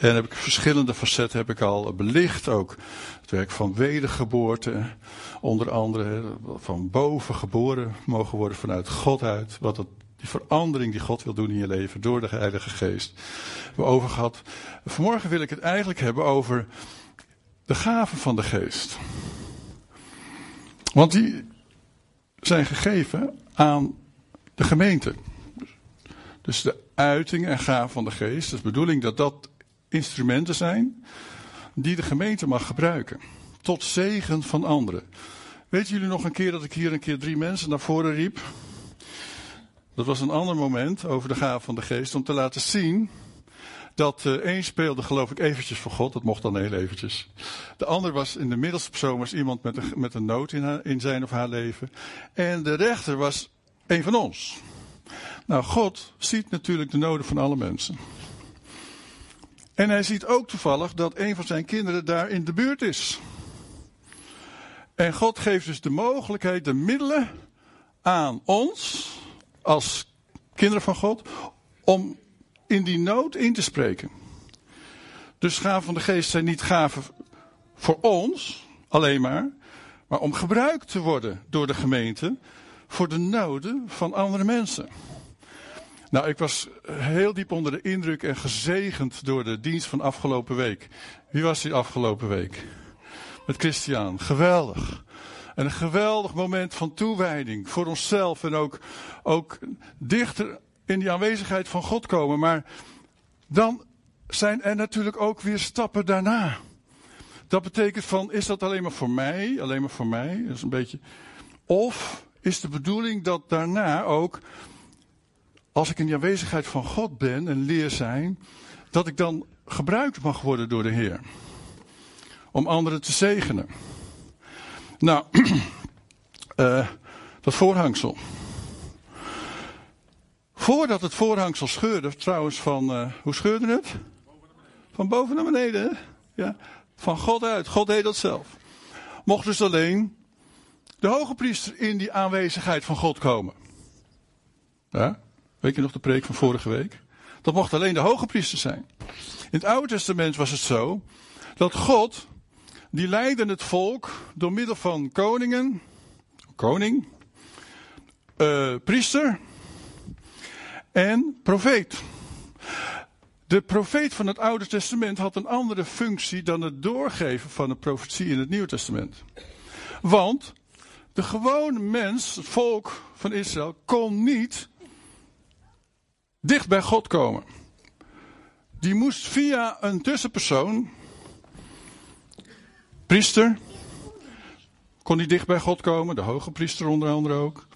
En heb ik verschillende facetten heb ik al belicht. Ook het werk van wedergeboorte. Onder andere van boven geboren mogen worden vanuit God uit. Wat die verandering die God wil doen in je leven door de Heilige Geest. We over gehad. Vanmorgen wil ik het eigenlijk hebben over de gaven van de Geest. Want die zijn gegeven aan de gemeente. Dus de uiting en gaven van de Geest. Het is de bedoeling dat dat instrumenten zijn die de gemeente mag gebruiken. Tot zegen van anderen. Weten jullie nog een keer dat ik hier een keer drie mensen naar voren riep? Dat was een ander moment over de gaven van de geest om te laten zien dat uh, één speelde geloof ik eventjes voor God, dat mocht dan heel eventjes. De ander was in de middelste persoon was iemand met een, met een nood in, in zijn of haar leven. En de rechter was een van ons. Nou, God ziet natuurlijk de noden van alle mensen. En hij ziet ook toevallig dat een van zijn kinderen daar in de buurt is. En God geeft dus de mogelijkheid, de middelen aan ons, als kinderen van God, om in die nood in te spreken. Dus gaven van de geest zijn niet gaven voor ons alleen maar, maar om gebruikt te worden door de gemeente voor de noden van andere mensen. Nou, ik was heel diep onder de indruk en gezegend door de dienst van afgelopen week. Wie was die afgelopen week? Met Christian. Geweldig. En een geweldig moment van toewijding voor onszelf en ook, ook dichter in die aanwezigheid van God komen. Maar dan zijn er natuurlijk ook weer stappen daarna. Dat betekent van, is dat alleen maar voor mij? Alleen maar voor mij? Dat is een beetje. Of is de bedoeling dat daarna ook als ik in de aanwezigheid van God ben en leer zijn, dat ik dan gebruikt mag worden door de Heer. Om anderen te zegenen. Nou, uh, dat voorhangsel. Voordat het voorhangsel scheurde, trouwens van, uh, hoe scheurde het? Van boven naar beneden. Ja, van God uit. God deed dat zelf. Mocht dus alleen de hoge priester in die aanwezigheid van God komen. Ja? Weet je nog de preek van vorige week? Dat mocht alleen de hoge priester zijn. In het Oude Testament was het zo dat God, die leidde het volk door middel van koningen, koning, uh, priester en profeet. De profeet van het Oude Testament had een andere functie dan het doorgeven van een profetie in het Nieuwe Testament. Want de gewone mens, het volk van Israël, kon niet dicht bij God komen. Die moest via een tussenpersoon, priester, kon hij dicht bij God komen, de hoge priester onder andere ook.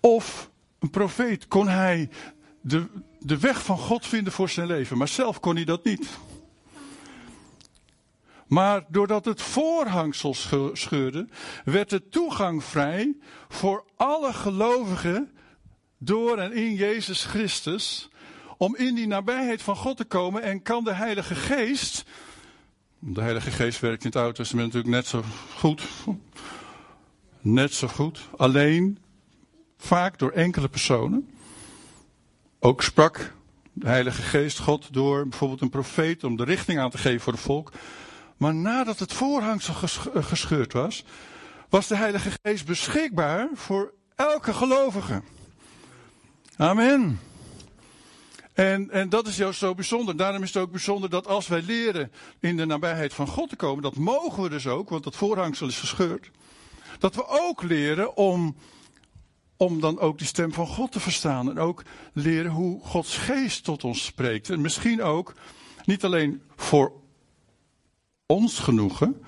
Of een profeet kon hij de, de weg van God vinden voor zijn leven, maar zelf kon hij dat niet. Maar doordat het voorhangsel scheurde, werd de toegang vrij voor alle gelovigen door en in Jezus Christus om in die nabijheid van God te komen en kan de Heilige Geest, de Heilige Geest werkt in het Oude Testament natuurlijk net zo goed, net zo goed, alleen vaak door enkele personen. Ook sprak de Heilige Geest God door bijvoorbeeld een profeet om de richting aan te geven voor het volk. Maar nadat het voorhangsel gescheurd was, was de Heilige Geest beschikbaar voor elke gelovige. Amen. En, en dat is juist zo bijzonder. Daarom is het ook bijzonder dat als wij leren in de nabijheid van God te komen, dat mogen we dus ook, want dat voorhangsel is gescheurd. Dat we ook leren om, om dan ook die stem van God te verstaan. En ook leren hoe Gods geest tot ons spreekt. En misschien ook niet alleen voor ons genoegen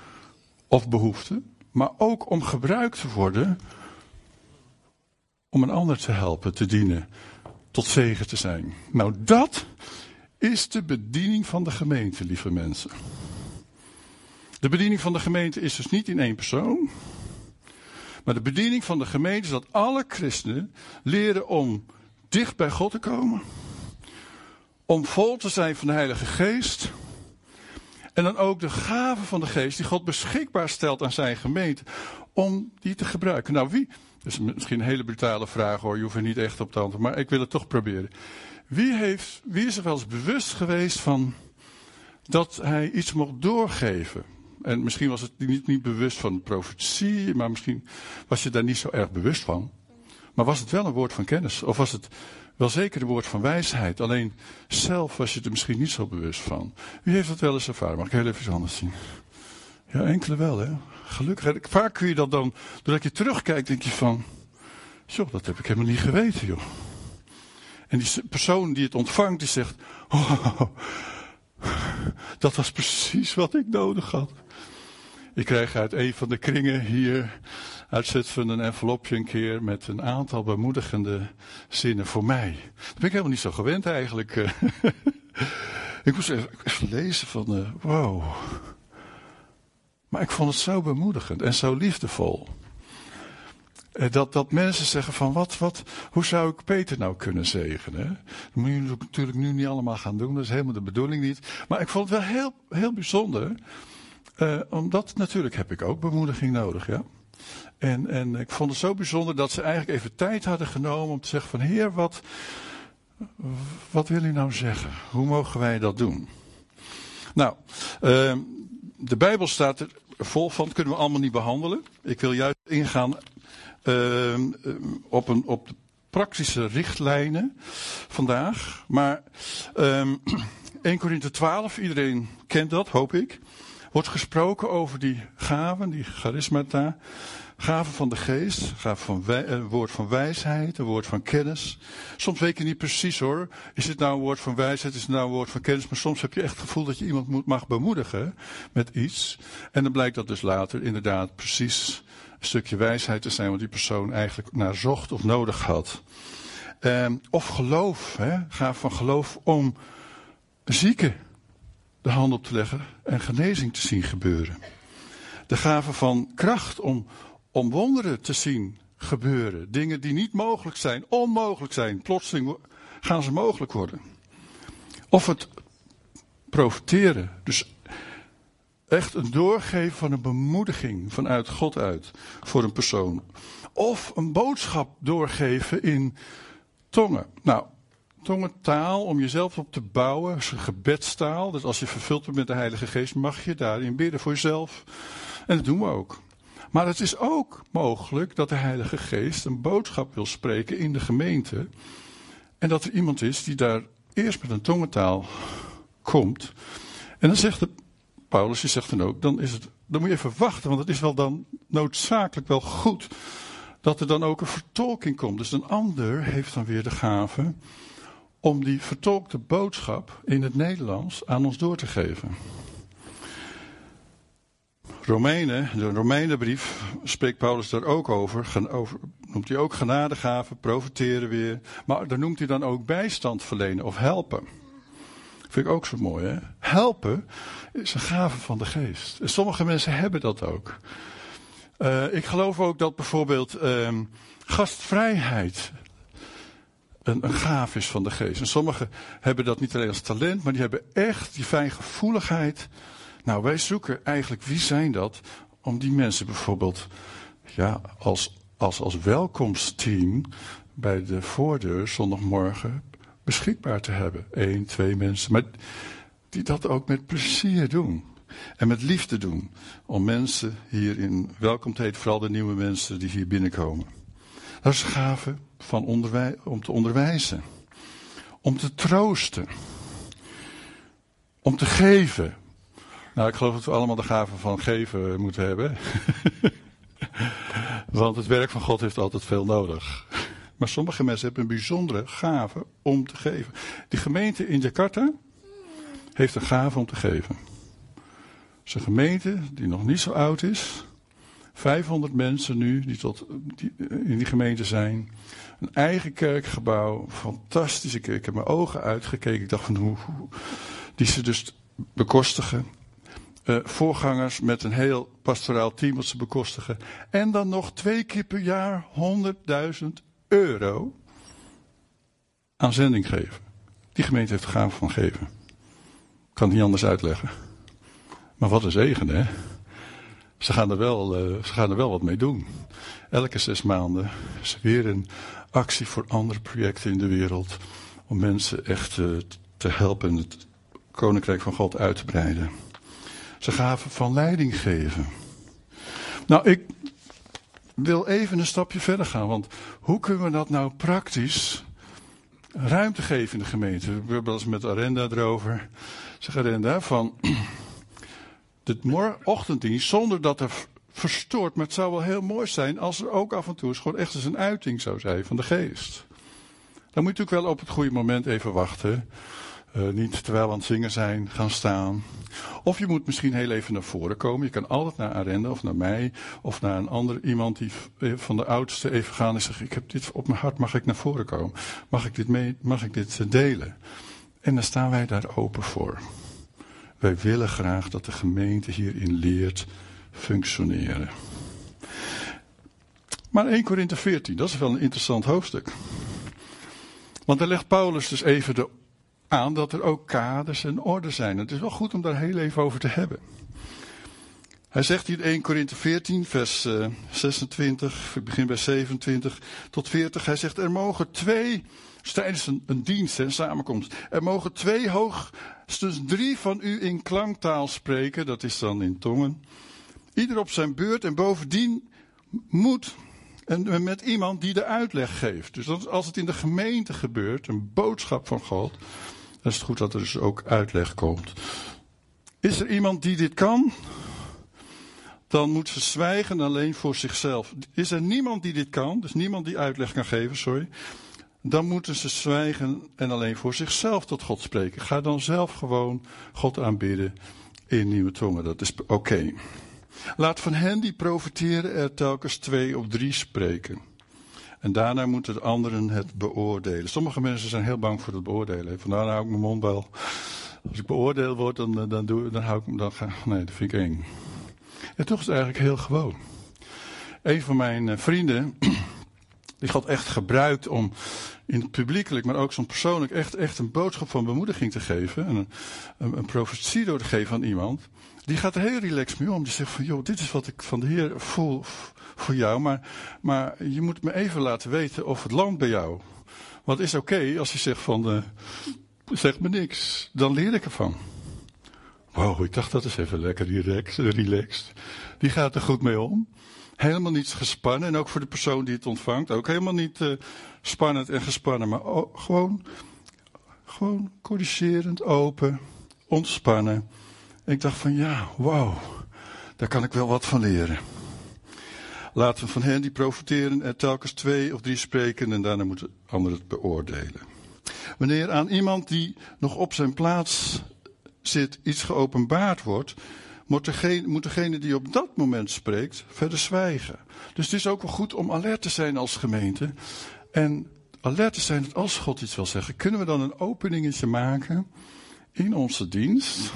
of behoefte, maar ook om gebruikt te worden om een ander te helpen, te dienen, tot zegen te zijn. Nou, dat is de bediening van de gemeente, lieve mensen. De bediening van de gemeente is dus niet in één persoon. Maar de bediening van de gemeente is dat alle christenen leren om dicht bij God te komen. Om vol te zijn van de Heilige Geest. En dan ook de gaven van de Geest die God beschikbaar stelt aan zijn gemeente. Om die te gebruiken. Nou, wie, is misschien een hele brutale vraag hoor, je hoeft er niet echt op te antwoorden, maar ik wil het toch proberen. Wie, heeft, wie is er wel eens bewust geweest van dat hij iets mocht doorgeven. En misschien was het niet, niet bewust van profetie, maar misschien was je daar niet zo erg bewust van. Maar was het wel een woord van kennis? Of was het wel zeker een woord van wijsheid? Alleen zelf was je er misschien niet zo bewust van. Wie heeft dat wel eens ervaren? Mag ik heel even iets anders zien? Ja, enkele wel, hè? Gelukkig. Vaak kun je dat dan, doordat je terugkijkt, denk je van. Joh, dat heb ik helemaal niet geweten, joh. En die persoon die het ontvangt, die zegt: oh, Dat was precies wat ik nodig had. Ik krijg uit een van de kringen hier uit Zutphen een envelopje een keer met een aantal bemoedigende zinnen voor mij. Dat ben ik helemaal niet zo gewend eigenlijk. ik moest even, lezen van, uh, wow. Maar ik vond het zo bemoedigend en zo liefdevol. Eh, dat, dat mensen zeggen van wat, wat, hoe zou ik Peter nou kunnen zegenen? Dat moet je natuurlijk nu niet allemaal gaan doen, dat is helemaal de bedoeling niet. Maar ik vond het wel heel, heel bijzonder, uh, omdat natuurlijk heb ik ook bemoediging nodig, ja. En, en ik vond het zo bijzonder dat ze eigenlijk even tijd hadden genomen om te zeggen van heer, wat, wat wil u nou zeggen? Hoe mogen wij dat doen? Nou, uh, de Bijbel staat er vol van, kunnen we allemaal niet behandelen. Ik wil juist ingaan uh, op, een, op de praktische richtlijnen vandaag. Maar uh, ehm, 1 Korinthe 12, iedereen kent dat, hoop ik. Wordt gesproken over die gaven, die charismata. Gaven van de geest, gaven van een woord van wijsheid, een woord van kennis. Soms weet je niet precies hoor. Is het nou een woord van wijsheid, is het nou een woord van kennis? Maar soms heb je echt het gevoel dat je iemand moet, mag bemoedigen met iets. En dan blijkt dat dus later inderdaad precies een stukje wijsheid te zijn wat die persoon eigenlijk naar zocht of nodig had. Ehm, of geloof, hè? gaaf van geloof om zieken de hand op te leggen en genezing te zien gebeuren. De gave van kracht om, om wonderen te zien gebeuren. Dingen die niet mogelijk zijn, onmogelijk zijn. Plotseling gaan ze mogelijk worden. Of het profiteren. Dus echt een doorgeven van een bemoediging vanuit God uit voor een persoon. Of een boodschap doorgeven in tongen. Nou, tongentaal om jezelf op te bouwen, is een gebedstaal. Dus als je vervuld bent met de Heilige Geest, mag je daarin bidden voor jezelf. En dat doen we ook. Maar het is ook mogelijk dat de Heilige Geest een boodschap wil spreken in de gemeente. En dat er iemand is die daar eerst met een tongentaal komt. En dan zegt de Paulus, die zegt dan ook, dan, is het, dan moet je even wachten, want het is wel dan noodzakelijk wel goed dat er dan ook een vertolking komt. Dus een ander heeft dan weer de gave om die vertolkte boodschap in het Nederlands aan ons door te geven. Romeinen, de Romeinenbrief, spreekt Paulus daar ook over, over. Noemt hij ook genadegaven, profiteren weer. Maar daar noemt hij dan ook bijstand verlenen of helpen. Vind ik ook zo mooi, hè? Helpen is een gave van de geest. En sommige mensen hebben dat ook. Uh, ik geloof ook dat bijvoorbeeld uh, gastvrijheid een, een gave is van de geest. En sommigen hebben dat niet alleen als talent, maar die hebben echt die fijngevoeligheid. Nou, wij zoeken eigenlijk wie zijn dat om die mensen bijvoorbeeld ja, als, als, als welkomstteam bij de voordeur zondagmorgen beschikbaar te hebben. Eén, twee mensen. Maar die dat ook met plezier doen. En met liefde doen. Om mensen hierin welkom te heten. Vooral de nieuwe mensen die hier binnenkomen. Dat is gave van onderwij om te onderwijzen. Om te troosten. Om te geven. Nou, ik geloof dat we allemaal de gave van geven moeten hebben. Want het werk van God heeft altijd veel nodig. Maar sommige mensen hebben een bijzondere gave om te geven. Die gemeente in Jakarta heeft een gave om te geven. Het is een gemeente die nog niet zo oud is. 500 mensen nu die, tot, die in die gemeente zijn. Een eigen kerkgebouw. Fantastische kerk. Ik heb mijn ogen uitgekeken. Ik dacht van hoe die ze dus bekostigen. Uh, voorgangers met een heel pastoraal team wat ze bekostigen. En dan nog twee keer per jaar 100.000 euro aan zending geven. Die gemeente heeft de gave van geven. Kan het niet anders uitleggen. Maar wat een zegen, hè? Ze gaan, er wel, uh, ze gaan er wel wat mee doen. Elke zes maanden is weer een actie voor andere projecten in de wereld. Om mensen echt uh, te helpen. Het koninkrijk van God uit te breiden. Ze gaven van leiding geven. Nou, ik wil even een stapje verder gaan, want hoe kunnen we dat nou praktisch ruimte geven in de gemeente? We hebben eens met Arenda erover. Zeg Arenda, van de ochtenddienst, zonder dat er verstoord, maar het zou wel heel mooi zijn als er ook af en toe eens gewoon echt eens een uiting zou zijn van de geest. Dan moet je natuurlijk wel op het goede moment even wachten. Uh, niet terwijl we aan het zingen zijn, gaan staan. Of je moet misschien heel even naar voren komen. Je kan altijd naar Arenda of naar mij of naar een ander iemand die eh, van de oudste even gaan en Ik heb dit op mijn hart, mag ik naar voren komen? Mag ik dit, mee, mag ik dit eh, delen? En dan staan wij daar open voor. Wij willen graag dat de gemeente hierin leert functioneren. Maar 1 Korinthe 14, dat is wel een interessant hoofdstuk. Want daar legt Paulus dus even de, aan dat er ook kaders en orde zijn. Het is wel goed om daar heel even over te hebben. Hij zegt hier in 1 Korinthe 14, vers 26, ik begin bij 27 tot 40. Hij zegt, er mogen twee, tijdens een, een dienst, een samenkomst, er mogen twee hoogstens drie van u in klanktaal spreken, dat is dan in tongen. Ieder op zijn beurt en bovendien moet en met iemand die de uitleg geeft. Dus als het in de gemeente gebeurt, een boodschap van God, dan is het goed dat er dus ook uitleg komt. Is er iemand die dit kan? Dan moet ze zwijgen alleen voor zichzelf. Is er niemand die dit kan, dus niemand die uitleg kan geven, sorry. Dan moeten ze zwijgen en alleen voor zichzelf tot God spreken. Ga dan zelf gewoon God aanbidden in nieuwe tongen. Dat is oké. Laat van hen die profiteren er telkens twee of drie spreken. En daarna moeten de anderen het beoordelen. Sommige mensen zijn heel bang voor het beoordelen. Vandaar hou ik mijn mond wel. Als ik beoordeeld word, dan, dan, doe, dan hou ik dan Nee, dat vind ik eng. En toch is het eigenlijk heel gewoon. Een van mijn eh, vrienden, die had echt gebruikt om in het publiekelijk, maar ook zo'n persoonlijk, echt, echt een boodschap van bemoediging te geven. En een, een, een profetie door te geven aan iemand. Die gaat er heel relaxed mee om. Die zegt van, joh, dit is wat ik van de Heer voel voor jou. Maar, maar je moet me even laten weten of het landt bij jou. Wat is oké als je zegt van, uh, zeg me niks. Dan leer ik ervan. Wow, ik dacht dat is even lekker relaxed, relaxed. Die gaat er goed mee om. Helemaal niet gespannen. En ook voor de persoon die het ontvangt. Ook helemaal niet uh, spannend en gespannen. Maar gewoon, gewoon corrigerend, open, ontspannen. Ik dacht van ja, wauw, daar kan ik wel wat van leren. Laten we van hen die profiteren er telkens twee of drie spreken en daarna moeten anderen het beoordelen. Wanneer aan iemand die nog op zijn plaats zit iets geopenbaard wordt, moet degene, moet die op dat moment spreekt verder zwijgen. Dus het is ook wel goed om alert te zijn als gemeente. En alert te zijn als God iets wil zeggen, kunnen we dan een openingetje maken in onze dienst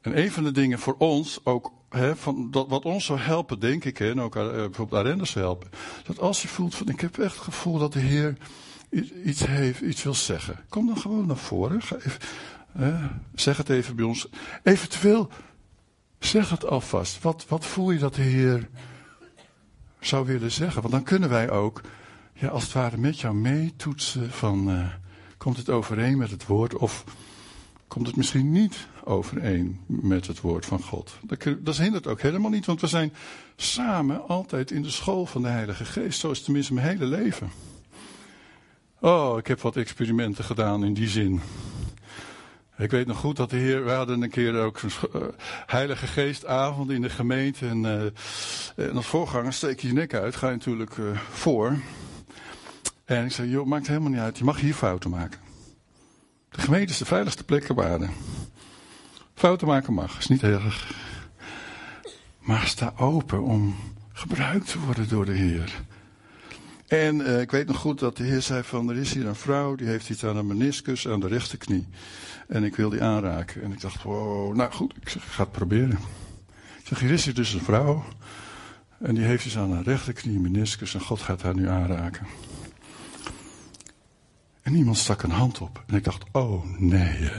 en een van de dingen voor ons, ook van dat, wat ons zou helpen, denk ik, en ook uh, bijvoorbeeld Arenders helpen, dat als je voelt van ik heb echt het gevoel dat de Heer iets heeft, iets wil zeggen, kom dan gewoon naar voren. Zeg het even bij ons. Eventueel, zeg het alvast. Wat, wat voel je dat de Heer zou willen zeggen? Want dan kunnen wij ook, ja, als het ware met jou meetoetsen van, uh, komt het overeen met het woord of komt het misschien niet overeen met het woord van God. Dat, hindert ook helemaal niet, want we zijn samen altijd in de school van de Heilige Geest. Zo is het tenminste mijn hele leven. Oh, ik heb wat experimenten gedaan in die zin. Ik weet nog goed dat de Heer, we hadden een keer ook een uh, Heilige Geestavond in de gemeente. En, uh, en als voorganger steek je je nek uit, ga je natuurlijk uh, voor. En ik zei, joh, maakt helemaal niet uit, je mag hier fouten maken. De gemeente is de veiligste plek op aarde. Fouten maken mag, is niet erg. Maar sta open om gebruikt te worden door de Heer. En uh, ik weet nog goed dat de Heer zei van er is hier een vrouw die heeft iets aan een meniscus aan de rechterknie. En ik wil die aanraken. En ik dacht, wow, nou goed, ik ga het proberen. Ik zeg, hier is hier dus een vrouw. En die heeft iets aan haar rechterknie, meniscus. En God gaat haar nu aanraken. En iemand stak een hand op. En ik dacht, oh nee.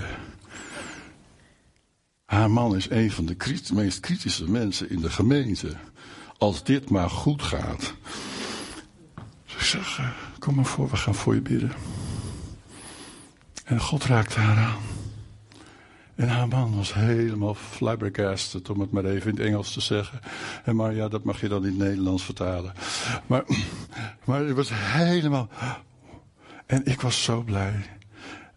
Haar man is een van de meest kritische mensen in de gemeente. Als dit maar goed gaat. Dus ik zeg, eh, kom maar voor, we gaan voor je bidden. En God raakte haar aan. En haar man was helemaal flabbergasted, om het maar even in het Engels te zeggen. En maar ja, dat mag je dan in het Nederlands vertalen. Maar, maar het was helemaal. En ik was zo blij.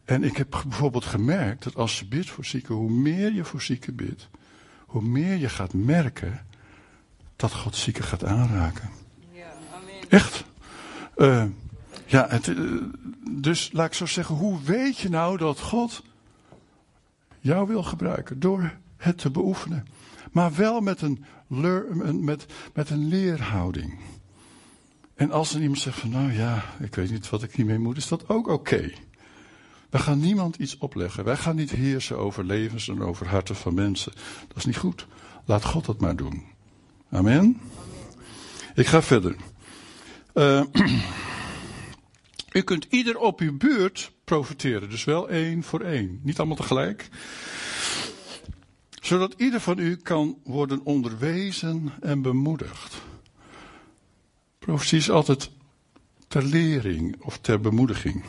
En ik heb bijvoorbeeld gemerkt dat als je bidt voor zieken, hoe meer je voor zieken bidt, hoe meer je gaat merken dat God zieken gaat aanraken. Ja, amen. Echt. Uh, ja, het, uh, dus laat ik zo zeggen, hoe weet je nou dat God jou wil gebruiken? Door het te beoefenen. Maar wel met een, met, met een leerhouding. En als er iemand zegt van, nou ja, ik weet niet wat ik hiermee moet, is dat ook oké. Okay. We gaan niemand iets opleggen. Wij gaan niet heersen over levens en over harten van mensen. Dat is niet goed. Laat God dat maar doen. Amen. Ik ga verder. Uh, u kunt ieder op uw buurt profiteren. Dus wel één voor één. Niet allemaal tegelijk. Zodat ieder van u kan worden onderwezen en bemoedigd. Profetie is altijd ter lering of ter bemoediging.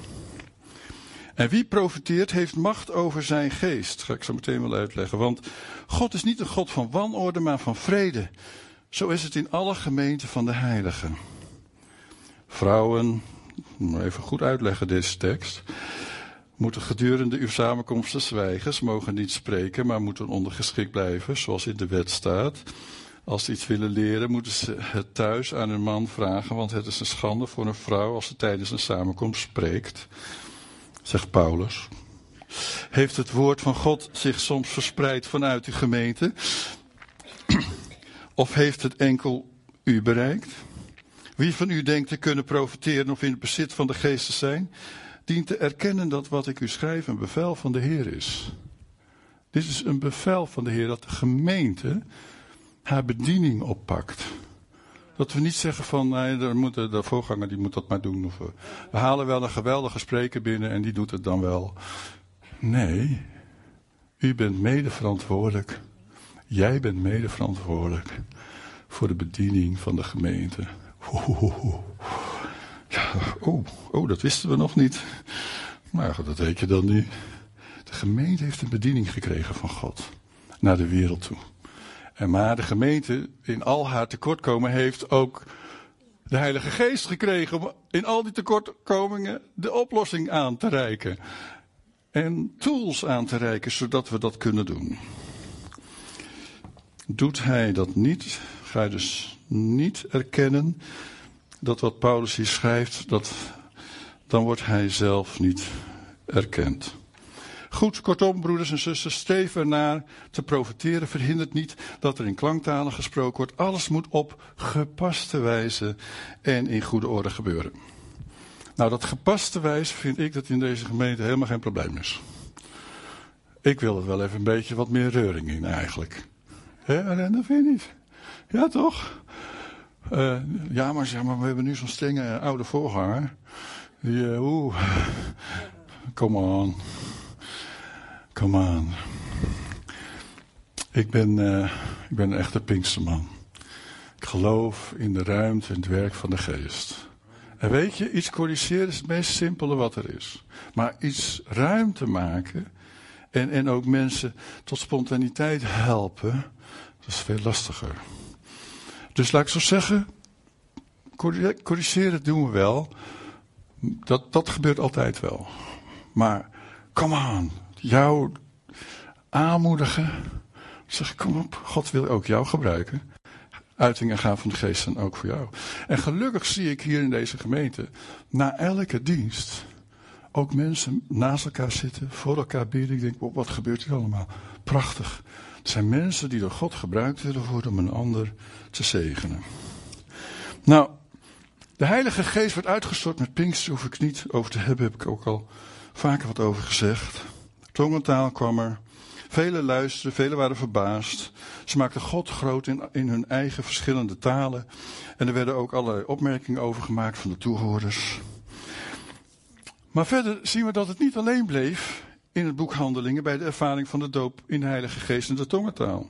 En wie profiteert heeft macht over zijn geest. Ga ik zo meteen wel uitleggen. Want God is niet een God van wanorde, maar van vrede. Zo is het in alle gemeenten van de heiligen. Vrouwen, even goed uitleggen deze tekst. Moeten gedurende uw samenkomsten zwijgen. Ze mogen niet spreken, maar moeten ondergeschikt blijven, zoals in de wet staat. Als ze iets willen leren, moeten ze het thuis aan hun man vragen, want het is een schande voor een vrouw als ze tijdens een samenkomst spreekt zegt Paulus. Heeft het woord van God zich soms verspreid vanuit uw gemeente? Of heeft het enkel u bereikt? Wie van u denkt te kunnen profiteren of in het bezit van de geest te zijn, dient te erkennen dat wat ik u schrijf een bevel van de Heer is. Dit is een bevel van de Heer dat de gemeente haar bediening oppakt. Dat we niet zeggen van, nee, daar moet de, voorganger die moet dat maar doen. Of we, halen wel een geweldige spreker binnen en die doet het dan wel. Nee, u bent mede verantwoordelijk. Jij bent mede verantwoordelijk voor de bediening van de gemeente. Ja, oh, oh, dat wisten we nog niet. Maar dat weet je dan nu. De gemeente heeft een bediening gekregen van God naar de wereld toe. Maar de gemeente in al haar tekortkomen heeft ook de Heilige Geest gekregen om in al die tekortkomingen de oplossing aan te reiken. En tools aan te reiken zodat we dat kunnen doen. Doet hij dat niet, ga je dus niet erkennen dat wat Paulus hier schrijft, dat, dan wordt hij zelf niet erkend. Goed, kortom, broeders en zusters, streef ernaar te profiteren. Verhindert niet dat er in klanktalen gesproken wordt. Alles moet op gepaste wijze en in goede orde gebeuren. Nou, dat gepaste wijze vind ik dat in deze gemeente helemaal geen probleem is. Ik wil er wel even een beetje wat meer reuring in eigenlijk. Hè, dat vind je niet? Ja, toch? Uh, ja, maar zeg maar, we hebben nu zo'n strenge oude voorganger. Die, uh, oeh, come on. Come on. Ik ben, uh, ik ben een echte Pinksterman. Ik geloof in de ruimte en het werk van de geest. En weet je, iets corrigeren is het meest simpele wat er is. Maar iets ruimte maken en, en ook mensen tot spontaniteit helpen, dat is veel lastiger. Dus laat ik zo zeggen, corrigeren doen we wel. Dat, dat gebeurt altijd wel. Maar, come on, jou aanmoedigen. Zeg, kom op, God wil ook jou gebruiken. Uitingen gaan van de geest zijn ook voor jou. En gelukkig zie ik hier in deze gemeente, na elke dienst, ook mensen naast elkaar zitten, voor elkaar bidden. Ik denk, wat gebeurt hier allemaal? Prachtig. Het zijn mensen die door God gebruikt willen worden om een ander te zegenen. Nou, de Heilige Geest wordt uitgestort met Pinkster, hoef ik niet over te hebben, heb ik ook al vaker wat over gezegd. Tongentaal kwam er. Velen luisterden, velen waren verbaasd. Ze maakten God groot in, in hun eigen verschillende talen. En er werden ook allerlei opmerkingen over gemaakt van de toehoorders. Maar verder zien we dat het niet alleen bleef in het boek Handelingen bij de ervaring van de doop in de Heilige Geest en de tongentaal.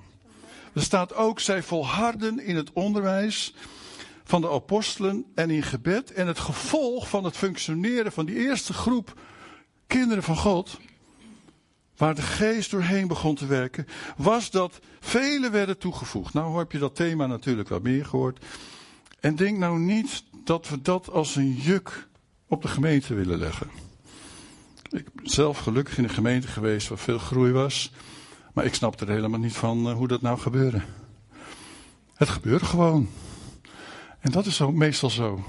Er staat ook, zij volharden in het onderwijs van de apostelen en in gebed. En het gevolg van het functioneren van die eerste groep kinderen van God waar de geest doorheen begon te werken, was dat velen werden toegevoegd. Nou heb je dat thema natuurlijk wat meer gehoord. En denk nou niet dat we dat als een juk op de gemeente willen leggen. Ik ben zelf gelukkig in een gemeente geweest waar veel groei was. Maar ik snapte er helemaal niet van eh, hoe dat nou gebeurde. Het gebeurde gewoon. En dat is zo, meestal zo.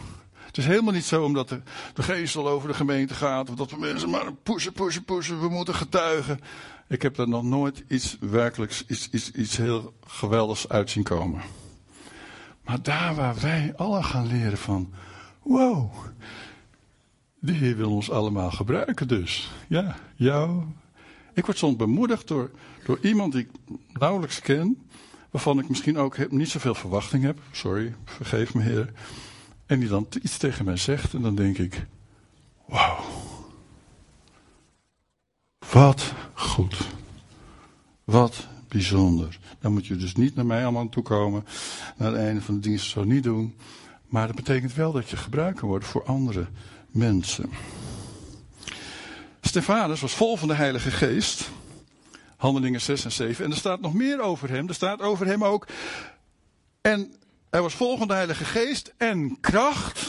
Het is helemaal niet zo omdat de, de geest al over de gemeente gaat. Of dat we mensen maar pushen, pushen, pushen. We moeten getuigen. Ik heb er nog nooit iets werkelijks, iets, iets, iets heel geweldigs uit zien komen. Maar daar waar wij alle gaan leren van. Wow. De Heer wil ons allemaal gebruiken dus. Ja, jou. Ik word soms bemoedigd door, door iemand die ik nauwelijks ken. Waarvan ik misschien ook niet zoveel verwachting heb. Sorry, vergeef me Heer. En die dan iets tegen mij zegt en dan denk ik, wauw. Wat goed. Wat bijzonder. Dan moet je dus niet naar mij allemaal toe komen. Naar het einde van de dienst zo niet doen. Maar dat betekent wel dat je gebruikt kan worden voor andere mensen. Stefanus was vol van de Heilige Geest. Handelingen 6 en 7. En er staat nog meer over hem. Er staat over hem ook. En hij was vol van de Heilige Geest en kracht.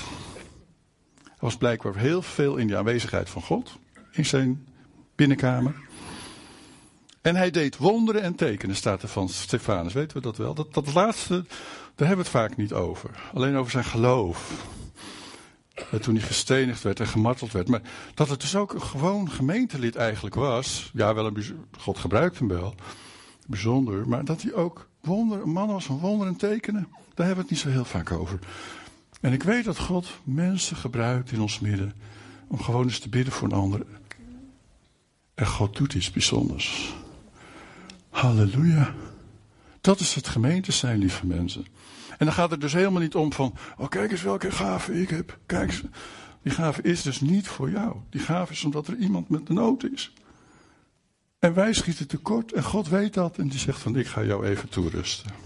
Er was blijkbaar heel veel in de aanwezigheid van God in zijn binnenkamer. En hij deed wonderen en tekenen, staat er van Stefanus. Weten we dat wel? Dat, dat laatste, daar hebben we het vaak niet over. Alleen over zijn geloof. En toen hij gestenigd werd en gemarteld werd. Maar dat het dus ook een gewoon gemeentelid eigenlijk was. Ja, wel een, God gebruikt hem wel. Bijzonder. Maar dat hij ook wonder, een man was van wonderen en tekenen. Daar hebben we het niet zo heel vaak over. En ik weet dat God mensen gebruikt in ons midden om gewoon eens te bidden voor een ander. En God doet iets bijzonders. Halleluja. Dat is het gemeente zijn, lieve mensen. En dan gaat het dus helemaal niet om van, oh kijk eens welke gave ik heb. Kijk eens. Die gave is dus niet voor jou. Die gave is omdat er iemand met de nood is. En wij schieten tekort en God weet dat en die zegt van ik ga jou even toerusten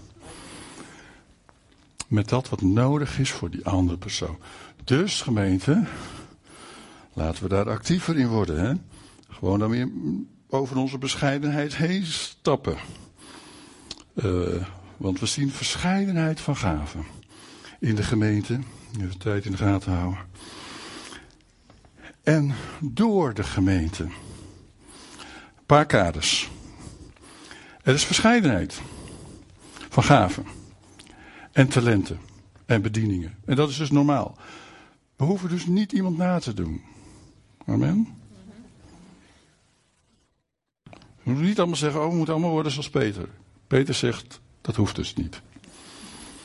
met dat wat nodig is voor die andere persoon. Dus gemeente, laten we daar actiever in worden. Hè? Gewoon dan weer over onze bescheidenheid heen stappen. Uh, want we zien verscheidenheid van gaven in de gemeente. Even tijd in de gaten houden. En door de gemeente. Paar kaders. Er is verscheidenheid van gaven en talenten en bedieningen. En dat is dus normaal. We hoeven dus niet iemand na te doen. Amen. We moeten niet allemaal zeggen, oh, we moeten allemaal worden zoals Peter. Peter zegt, dat hoeft dus niet.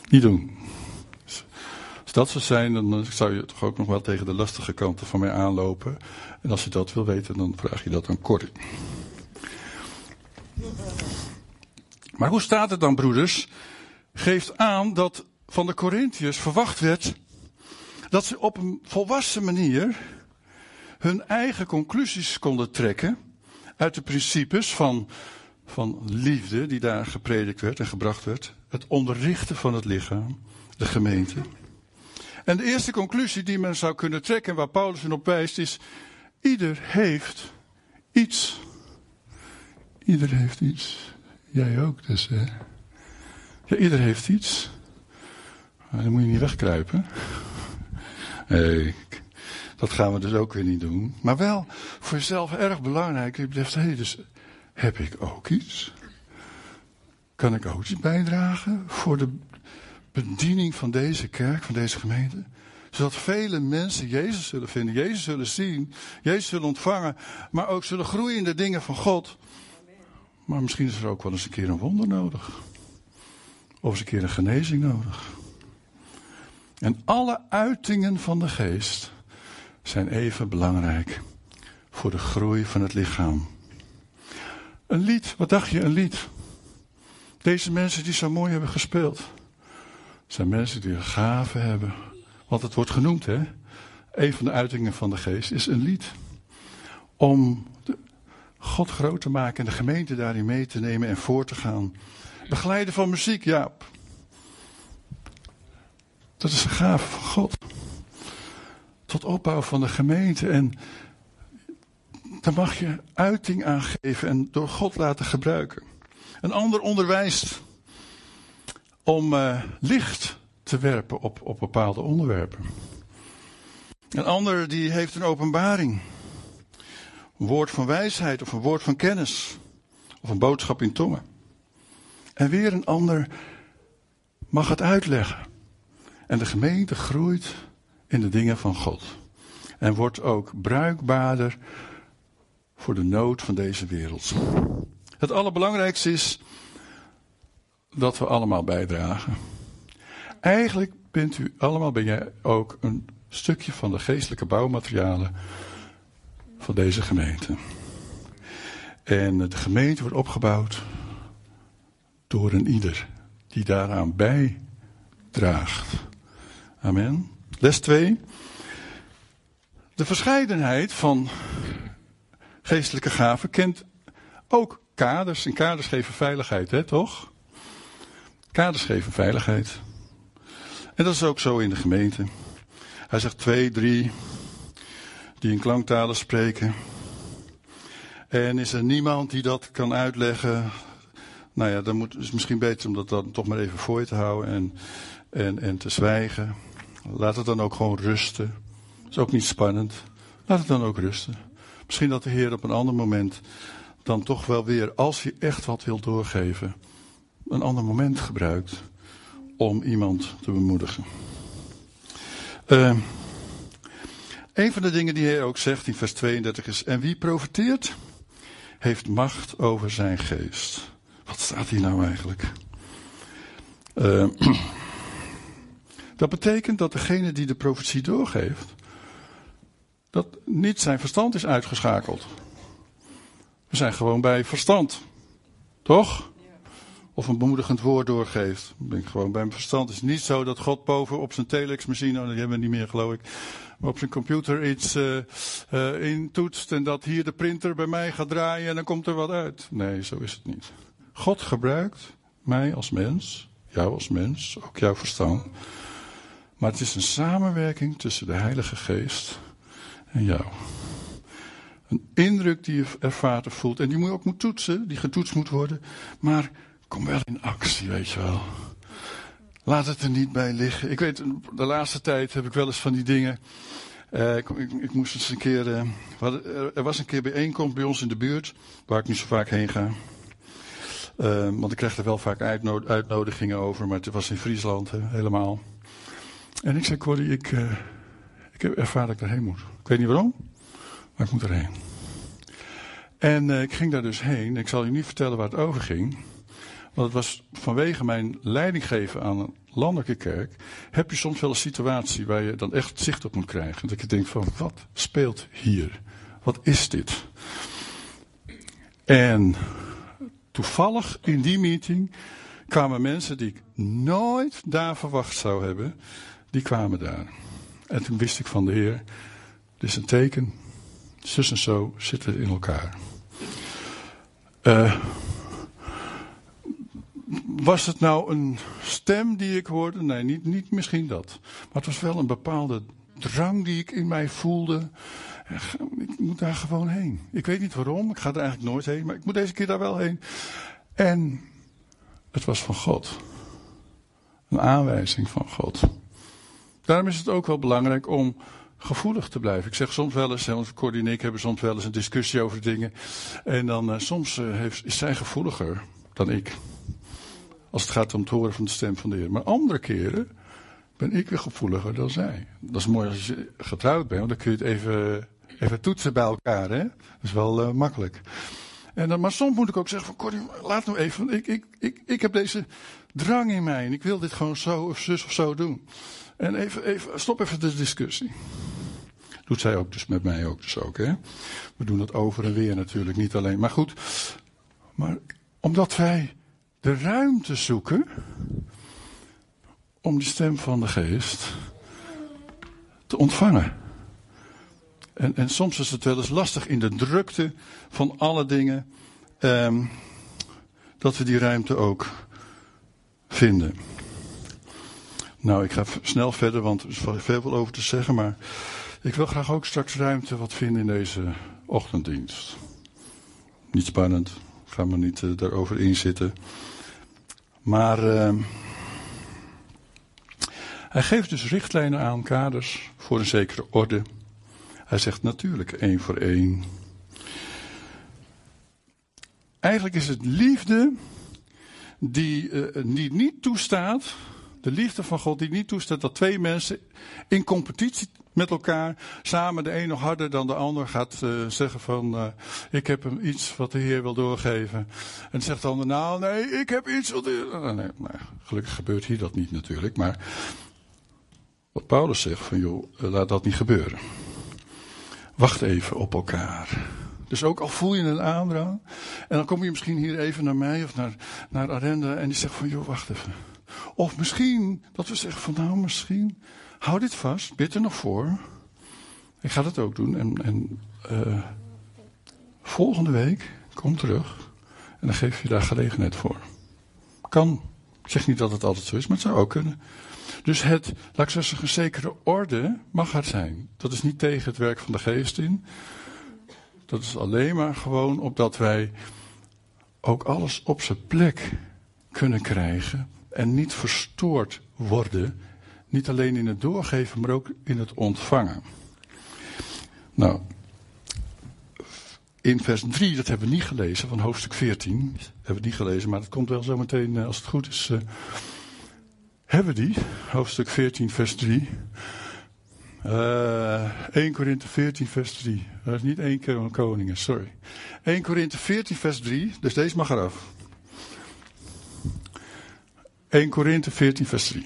Niet doen. Als dat zou zijn, dan zou je toch ook nog wel tegen de lastige kanten van mij aanlopen. En als je dat wil weten, dan vraag je dat aan Corrie. Maar hoe staat het dan, broeders? geeft aan dat van de Corinthiërs verwacht werd dat ze op een volwassen manier hun eigen conclusies konden trekken uit de principes van, van liefde die daar gepredikt werd en gebracht werd. Het onderrichten van het lichaam, de gemeente. En de eerste conclusie die men zou kunnen trekken, waar Paulus in op wijst, is: ieder heeft iets. Ieder heeft iets. Jij ook dus, hè? Ja, ieder heeft iets. dan moet je niet wegkruipen. Nee, dat gaan we dus ook weer niet doen. Maar wel voor jezelf erg belangrijk. Je betreft, hey, dus heb ik ook iets? Kan ik ook iets bijdragen voor de bediening van deze kerk, van deze gemeente? Zodat vele mensen Jezus zullen vinden, Jezus zullen zien, Jezus zullen ontvangen, maar ook zullen groeien in de dingen van God. Maar misschien is er ook wel eens een keer een wonder nodig. Of eens een keer een genezing nodig. En alle uitingen van de geest zijn even belangrijk voor de groei van het lichaam. Een lied, wat dacht je, een lied? Deze mensen die zo mooi hebben gespeeld, zijn mensen die een gave hebben. Want het wordt genoemd, hè? Een van de uitingen van de geest is een lied. Om God groot te maken en de gemeente daarin mee te nemen en voor te gaan. Begeleiden van muziek, ja. Dat is een gave van God. Tot opbouw van de gemeente. En daar mag je uiting aan geven en door God laten gebruiken. Een ander onderwijst om uh, licht te werpen op, op bepaalde onderwerpen. Een ander die heeft een openbaring. Een woord van wijsheid of een woord van kennis. Of een boodschap in tongen. En weer een ander mag het uitleggen. En de gemeente groeit in de dingen van God. En wordt ook bruikbaarder voor de nood van deze wereld. Het allerbelangrijkste is dat we allemaal bijdragen. Eigenlijk bent u allemaal, ben jij ook een stukje van de geestelijke bouwmaterialen van deze gemeente. En de gemeente wordt opgebouwd door een ieder die daaraan bijdraagt. Amen. Les 2. De verscheidenheid van geestelijke gaven kent ook kaders. En kaders geven veiligheid, hè, toch? Kaders geven veiligheid. En dat is ook zo in de gemeente. Hij zegt twee, drie, die in klanktalen spreken. En is er niemand die dat kan uitleggen? Nou ja, dan moet, is het misschien beter om dat dan toch maar even voor je te houden en, en, en te zwijgen. Laat het dan ook gewoon rusten. Dat is ook niet spannend. Laat het dan ook rusten. Misschien dat de Heer op een ander moment dan toch wel weer, als hij echt wat wil doorgeven, een ander moment gebruikt om iemand te bemoedigen. Uh, een van de dingen die hij ook zegt in vers 32 is: En wie profiteert, heeft macht over zijn geest. Wat staat hier nou eigenlijk? Uh, dat betekent dat degene die de profetie doorgeeft, dat niet zijn verstand is uitgeschakeld. We zijn gewoon bij verstand. Toch? Of een bemoedigend woord doorgeeft. Ik ben gewoon bij mijn verstand. Het is niet zo dat God boven op zijn telexmachine, oh, die hebben we niet meer geloof ik, maar op zijn computer iets uh, uh, intoetst en dat hier de printer bij mij gaat draaien en dan komt er wat uit. Nee, zo is het niet. God gebruikt mij als mens, jou als mens, ook jouw verstand. Maar het is een samenwerking tussen de Heilige Geest en jou. Een indruk die je ervaart of voelt. En die moet je ook moet toetsen, die getoetst moet worden. Maar kom wel in actie, weet je wel. Laat het er niet bij liggen. Ik weet, de laatste tijd heb ik wel eens van die dingen. Uh, ik, ik, moest eens een keer. Uh, er was een keer bijeenkomst bij ons in de buurt, waar ik niet zo vaak heen ga. Uh, want ik krijg er wel vaak uitnodigingen over, maar het was in Friesland helemaal. En ik zei, Corrie, ik, ik heb ervaren dat ik erheen moet. Ik weet niet waarom, maar ik moet erheen. En ik ging daar dus heen. Ik zal je niet vertellen waar het over ging. Want het was vanwege mijn leiding geven aan een landelijke kerk. heb je soms wel een situatie waar je dan echt zicht op moet krijgen. Dat je denkt: van wat speelt hier? Wat is dit? En toevallig in die meeting kwamen mensen die ik nooit daar verwacht zou hebben. Die kwamen daar. En toen wist ik van de Heer: dit is een teken. Zus en zo zitten in elkaar. Uh, was het nou een stem die ik hoorde? Nee, niet, niet misschien dat. Maar het was wel een bepaalde drang die ik in mij voelde. Ik moet daar gewoon heen. Ik weet niet waarom, ik ga er eigenlijk nooit heen, maar ik moet deze keer daar wel heen. En het was van God. Een aanwijzing van God. Daarom is het ook wel belangrijk om gevoelig te blijven. Ik zeg soms wel eens, Cordy en ik hebben soms wel eens een discussie over dingen. En dan uh, soms uh, heeft, is zij gevoeliger dan ik. Als het gaat om het horen van de stem van de Heer. Maar andere keren ben ik weer gevoeliger dan zij. Dat is mooi als je getrouwd bent, want dan kun je het even, even toetsen bij elkaar. Hè? Dat is wel uh, makkelijk. En dan, maar soms moet ik ook zeggen van Corrie, laat nou even. Ik, ik, ik, ik heb deze drang in mij en ik wil dit gewoon zo of zus of zo doen. En even, even, stop even de discussie. Doet zij ook dus met mij ook dus ook. Hè? We doen dat over en weer natuurlijk, niet alleen. Maar goed, maar omdat wij de ruimte zoeken om die stem van de geest te ontvangen. En, en soms is het wel eens lastig in de drukte van alle dingen um, dat we die ruimte ook vinden. Nou, ik ga snel verder, want er is veel over te zeggen, maar ik wil graag ook straks ruimte wat vinden in deze ochtenddienst. Niet spannend, gaan we niet uh, daarover inzitten. Maar uh, hij geeft dus richtlijnen aan, kaders voor een zekere orde. Hij zegt natuurlijk één voor één. Eigenlijk is het liefde die, uh, die niet toestaat, de liefde van God die niet toestaat dat twee mensen in competitie met elkaar samen de een nog harder dan de ander gaat uh, zeggen van uh, ik heb hem iets wat de Heer wil doorgeven. En zegt de ander nou nee ik heb iets wat uh, nee, gelukkig gebeurt hier dat niet natuurlijk. Maar wat Paulus zegt van joh laat dat niet gebeuren. Wacht even op elkaar. Dus ook al voel je een aandrang. En dan kom je misschien hier even naar mij of naar, naar Arenda. En die zegt van joh wacht even. Of misschien dat we zeggen van nou misschien hou dit vast, bid er nog voor. Ik ga dat ook doen. En, en uh, volgende week kom terug. En dan geef je daar gelegenheid voor. Kan. Ik zeg niet dat het altijd zo is, maar het zou ook kunnen. Dus het, laat ik een zekere orde mag er zijn. Dat is niet tegen het werk van de geest in. Dat is alleen maar gewoon opdat wij ook alles op zijn plek kunnen krijgen. En niet verstoord worden niet alleen in het doorgeven, maar ook in het ontvangen. Nou, in vers 3, dat hebben we niet gelezen, van hoofdstuk 14. Hebben we niet gelezen, maar dat komt wel zo meteen, eh, als het goed is. Uh, hebben we die, hoofdstuk 14, vers 3. Uh, 1 Korinthe 14, vers 3. Dat is niet één keer een koningen, sorry. 1 Korinthe 14, vers 3, dus deze mag eraf. 1 Korinthe 14, vers 3.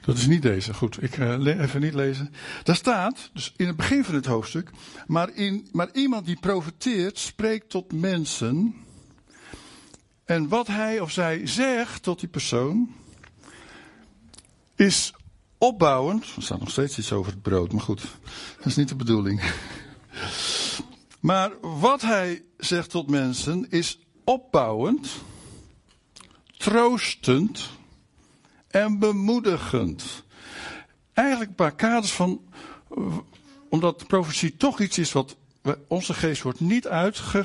Dat is niet deze. Goed, ik uh, even niet lezen. Daar staat, dus in het begin van het hoofdstuk, maar, in, maar iemand die profeteert spreekt tot mensen. En wat hij of zij zegt tot die persoon is opbouwend. Er staat nog steeds iets over het brood, maar goed, dat is niet de bedoeling. Maar wat hij zegt tot mensen is opbouwend, troostend en bemoedigend. Eigenlijk een paar kaders van, omdat de toch iets is wat, onze geest wordt niet uitge,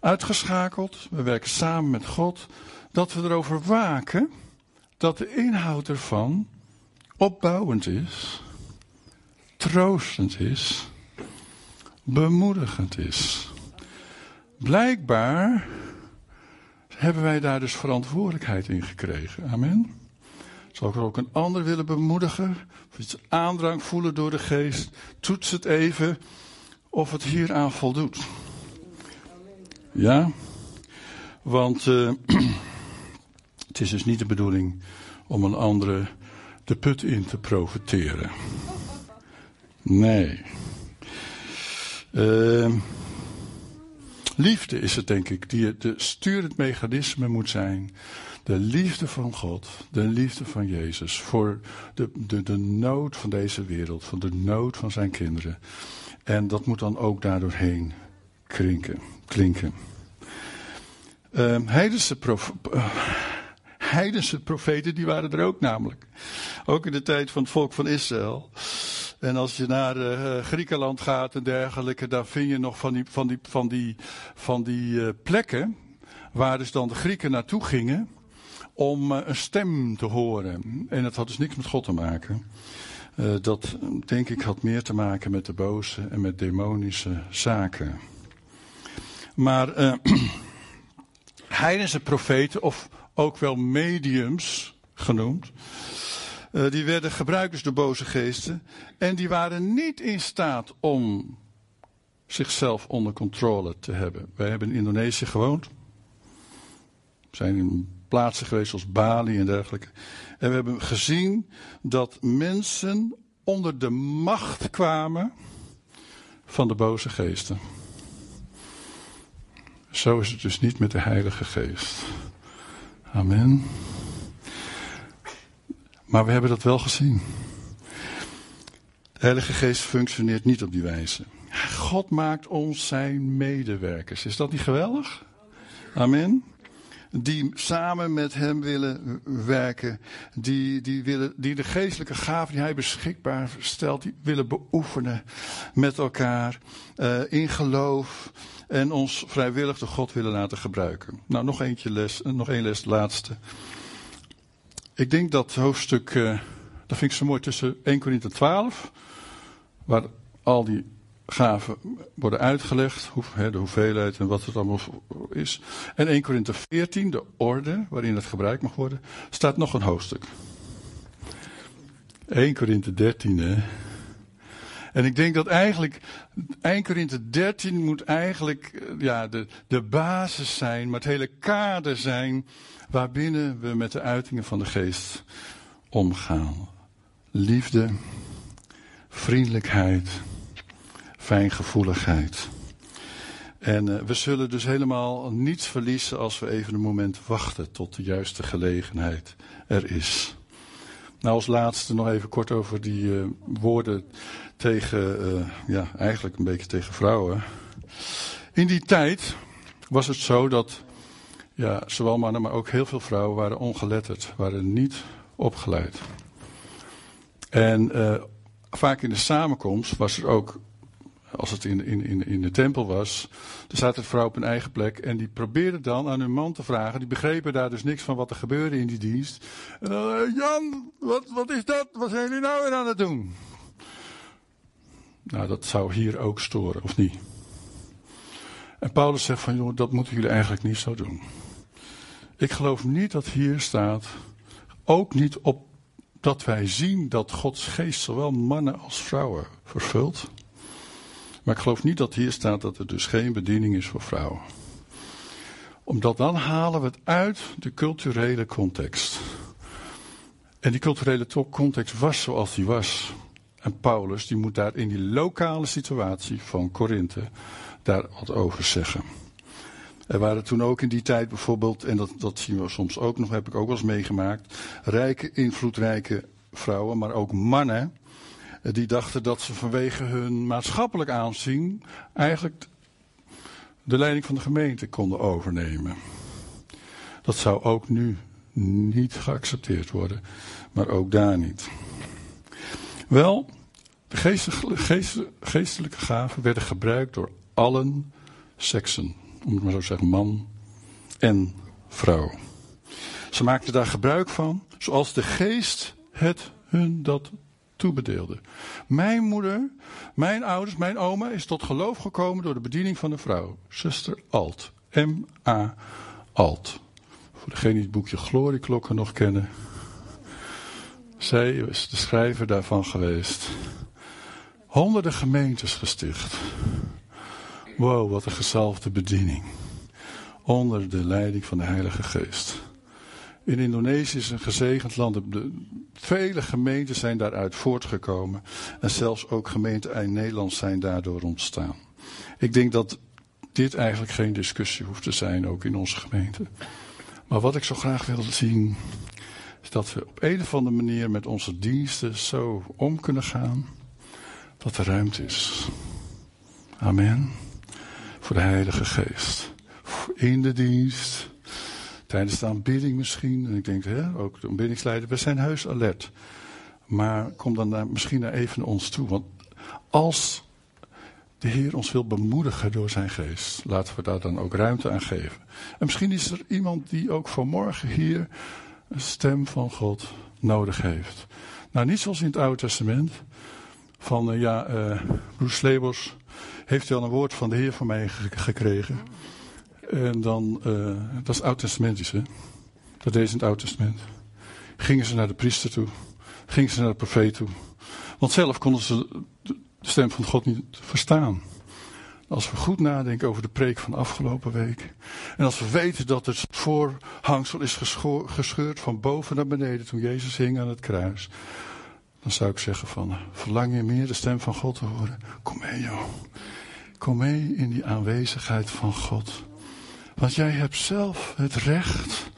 uitgeschakeld. We werken samen met God. Dat we erover waken dat de inhoud ervan opbouwend is, troostend is, bemoedigend is. Blijkbaar hebben wij daar dus verantwoordelijkheid in gekregen. Amen. Zou ik ook een ander willen bemoedigen? Of iets aandrang voelen door de geest? Toets het even of het hieraan voldoet. Ja? Want uh, het is dus niet de bedoeling om een andere de put in te profiteren. Nee. Uh, Liefde is het, denk ik, die de sturend mechanisme moet zijn. De liefde van God, de liefde van Jezus voor de, de, de nood van deze wereld, voor de nood van zijn kinderen. En dat moet dan ook daardoorheen klinken. klinken. Uh, heidense, prof, uh, heidense profeten, die waren er ook namelijk. Ook in de tijd van het volk van Israël. En als je naar uh, Griekenland gaat en dergelijke, daar vind je nog van die, van die, van die, van die uh, plekken waar dus dan de Grieken naartoe gingen om uh, een stem te horen. En dat had dus niks met God te maken. dat denk ik had meer te maken met de boze en met demonische zaken. Maar heidense profeten, of ook wel mediums genoemd, uh, die werden gebruikers door boze geesten. En die waren niet in staat om zichzelf onder controle te hebben. Wij hebben in Indonesië gewoond. We zijn in plaatsen geweest als Bali en dergelijke. En we hebben gezien dat mensen onder de macht kwamen van de boze geesten. Zo is het dus niet met de Heilige Geest. Amen. Maar we hebben dat wel gezien. De Heilige Geest functioneert niet op die wijze. God maakt ons zijn medewerkers. Is dat niet geweldig? Amen. die samen met hem willen werken, die, die, willen, die de geestelijke gaven die hij beschikbaar stelt, die willen beoefenen met elkaar uh, in geloof en ons vrijwillig de God willen laten gebruiken. Nou, nog eentje les, nog één les, laatste. Ik denk dat hoofdstuk, uh, dat vind ik zo mooi, tussen 1 Korinthe 12, waar al die gaven worden uitgelegd, de hoeveelheid en wat het allemaal is. En 1 Korinthe 14, de orde waarin het gebruikt mag worden, staat nog een hoofdstuk. 1 Korinthe 13, hè. En ik denk dat eigenlijk 1 Korinthe 13 moet eigenlijk eh, ja, de, de basis zijn, maar het hele kader zijn waarbinnen we met de uitingen van de geest omgaan. Liefde, vriendelijkheid, fijngevoeligheid. En uh, we zullen dus helemaal niets verliezen als we even een moment wachten tot de juiste gelegenheid er is. Nou, als laatste nog even kort over die uh, woorden tegen, uh, ja, eigenlijk een beetje tegen vrouwen. In die tijd was het zo dat, ja, zowel mannen, maar ook heel veel vrouwen waren ongeletterd, waren niet opgeleid. En vaak in de samenkomst was er ook als het in, in, in, in de tempel was, er zat een vrouw op een eigen plek en die probeerde dan aan hun man te vragen. Die begrepen daar dus niks van wat er gebeurde in die dienst. En dan, uh, Jan, wat, wat is dat? Wat zijn jullie nou weer aan het doen? Nou, dat zou hier ook storen, of niet? En Paulus zegt van, jongen, dat moeten jullie eigenlijk niet zo doen. Ik geloof niet dat hier staat, ook niet op dat wij zien dat Gods geest zowel mannen als vrouwen vervult. Maar ik geloof niet dat hier staat dat er dus geen bediening is voor vrouwen. Omdat dan halen we het uit de culturele context. En die culturele context was zoals die was. En Paulus die moet daar in die lokale situatie van Korinthe daar wat over zeggen. Er waren toen ook in die tijd bijvoorbeeld, en dat, dat zien we soms ook nog, heb ik ook wel eens meegemaakt, rijke, invloedrijke vrouwen, maar ook mannen die dachten dat ze vanwege hun maatschappelijk aanzien eigenlijk de leiding van de gemeente konden overnemen. Dat zou ook nu niet geaccepteerd worden, maar ook daar niet. Wel, de geestelijke gaven werden gebruikt door allen seksen, om het maar zo te zeggen, man en vrouw. Ze maakten daar gebruik van, zoals de geest het hun dat toebedeelde. Mijn moeder, mijn ouders, mijn oma is tot geloof gekomen door de bediening van een vrouw. Zuster Alt. M-A Alt. Voor degene die het boekje Glorieklokken nog kennen. Zij is de schrijver daarvan geweest. Honderden gemeentes gesticht. Wow, wat een gezalfde bediening. Onder de leiding van de Heilige Geest. In Indonesië is een gezegend land. De, vele gemeenten zijn daaruit voortgekomen. En zelfs ook gemeenten in Nederland zijn daardoor ontstaan. Ik denk dat dit eigenlijk geen discussie hoeft te zijn, ook in onze gemeente. Maar wat ik zo graag wil zien, is dat we op een of andere manier met onze diensten zo om kunnen gaan, dat er ruimte is. Amen. Voor de Heilige Geest. In de dienst Tijdens de aanbidding misschien. En ik denk, hè, ook de aanbiddingsleider, we zijn heus alert. Maar kom dan misschien naar even ons toe. Want als de Heer ons wil bemoedigen door zijn geest, laten we daar dan ook ruimte aan geven. En misschien is er iemand die ook vanmorgen hier een stem van God nodig heeft. Nou, niet zoals in het Oude Testament. Van uh, ja, uh, Bruce Lebos heeft wel een woord van de Heer van mij gekregen. En dan, uh, dat is oud-testamentisch hè. Dat deed ze in het Oud-testament. Gingen ze naar de priester toe. Gingen ze naar de profeet toe. Want zelf konden ze de stem van God niet verstaan. Als we goed nadenken over de preek van afgelopen week. En als we weten dat het voorhangsel is gescheurd van boven naar beneden toen Jezus hing aan het kruis. Dan zou ik zeggen van, verlang je meer de stem van God te horen? Kom mee joh. Kom mee in die aanwezigheid van God. Want jij hebt zelf het recht.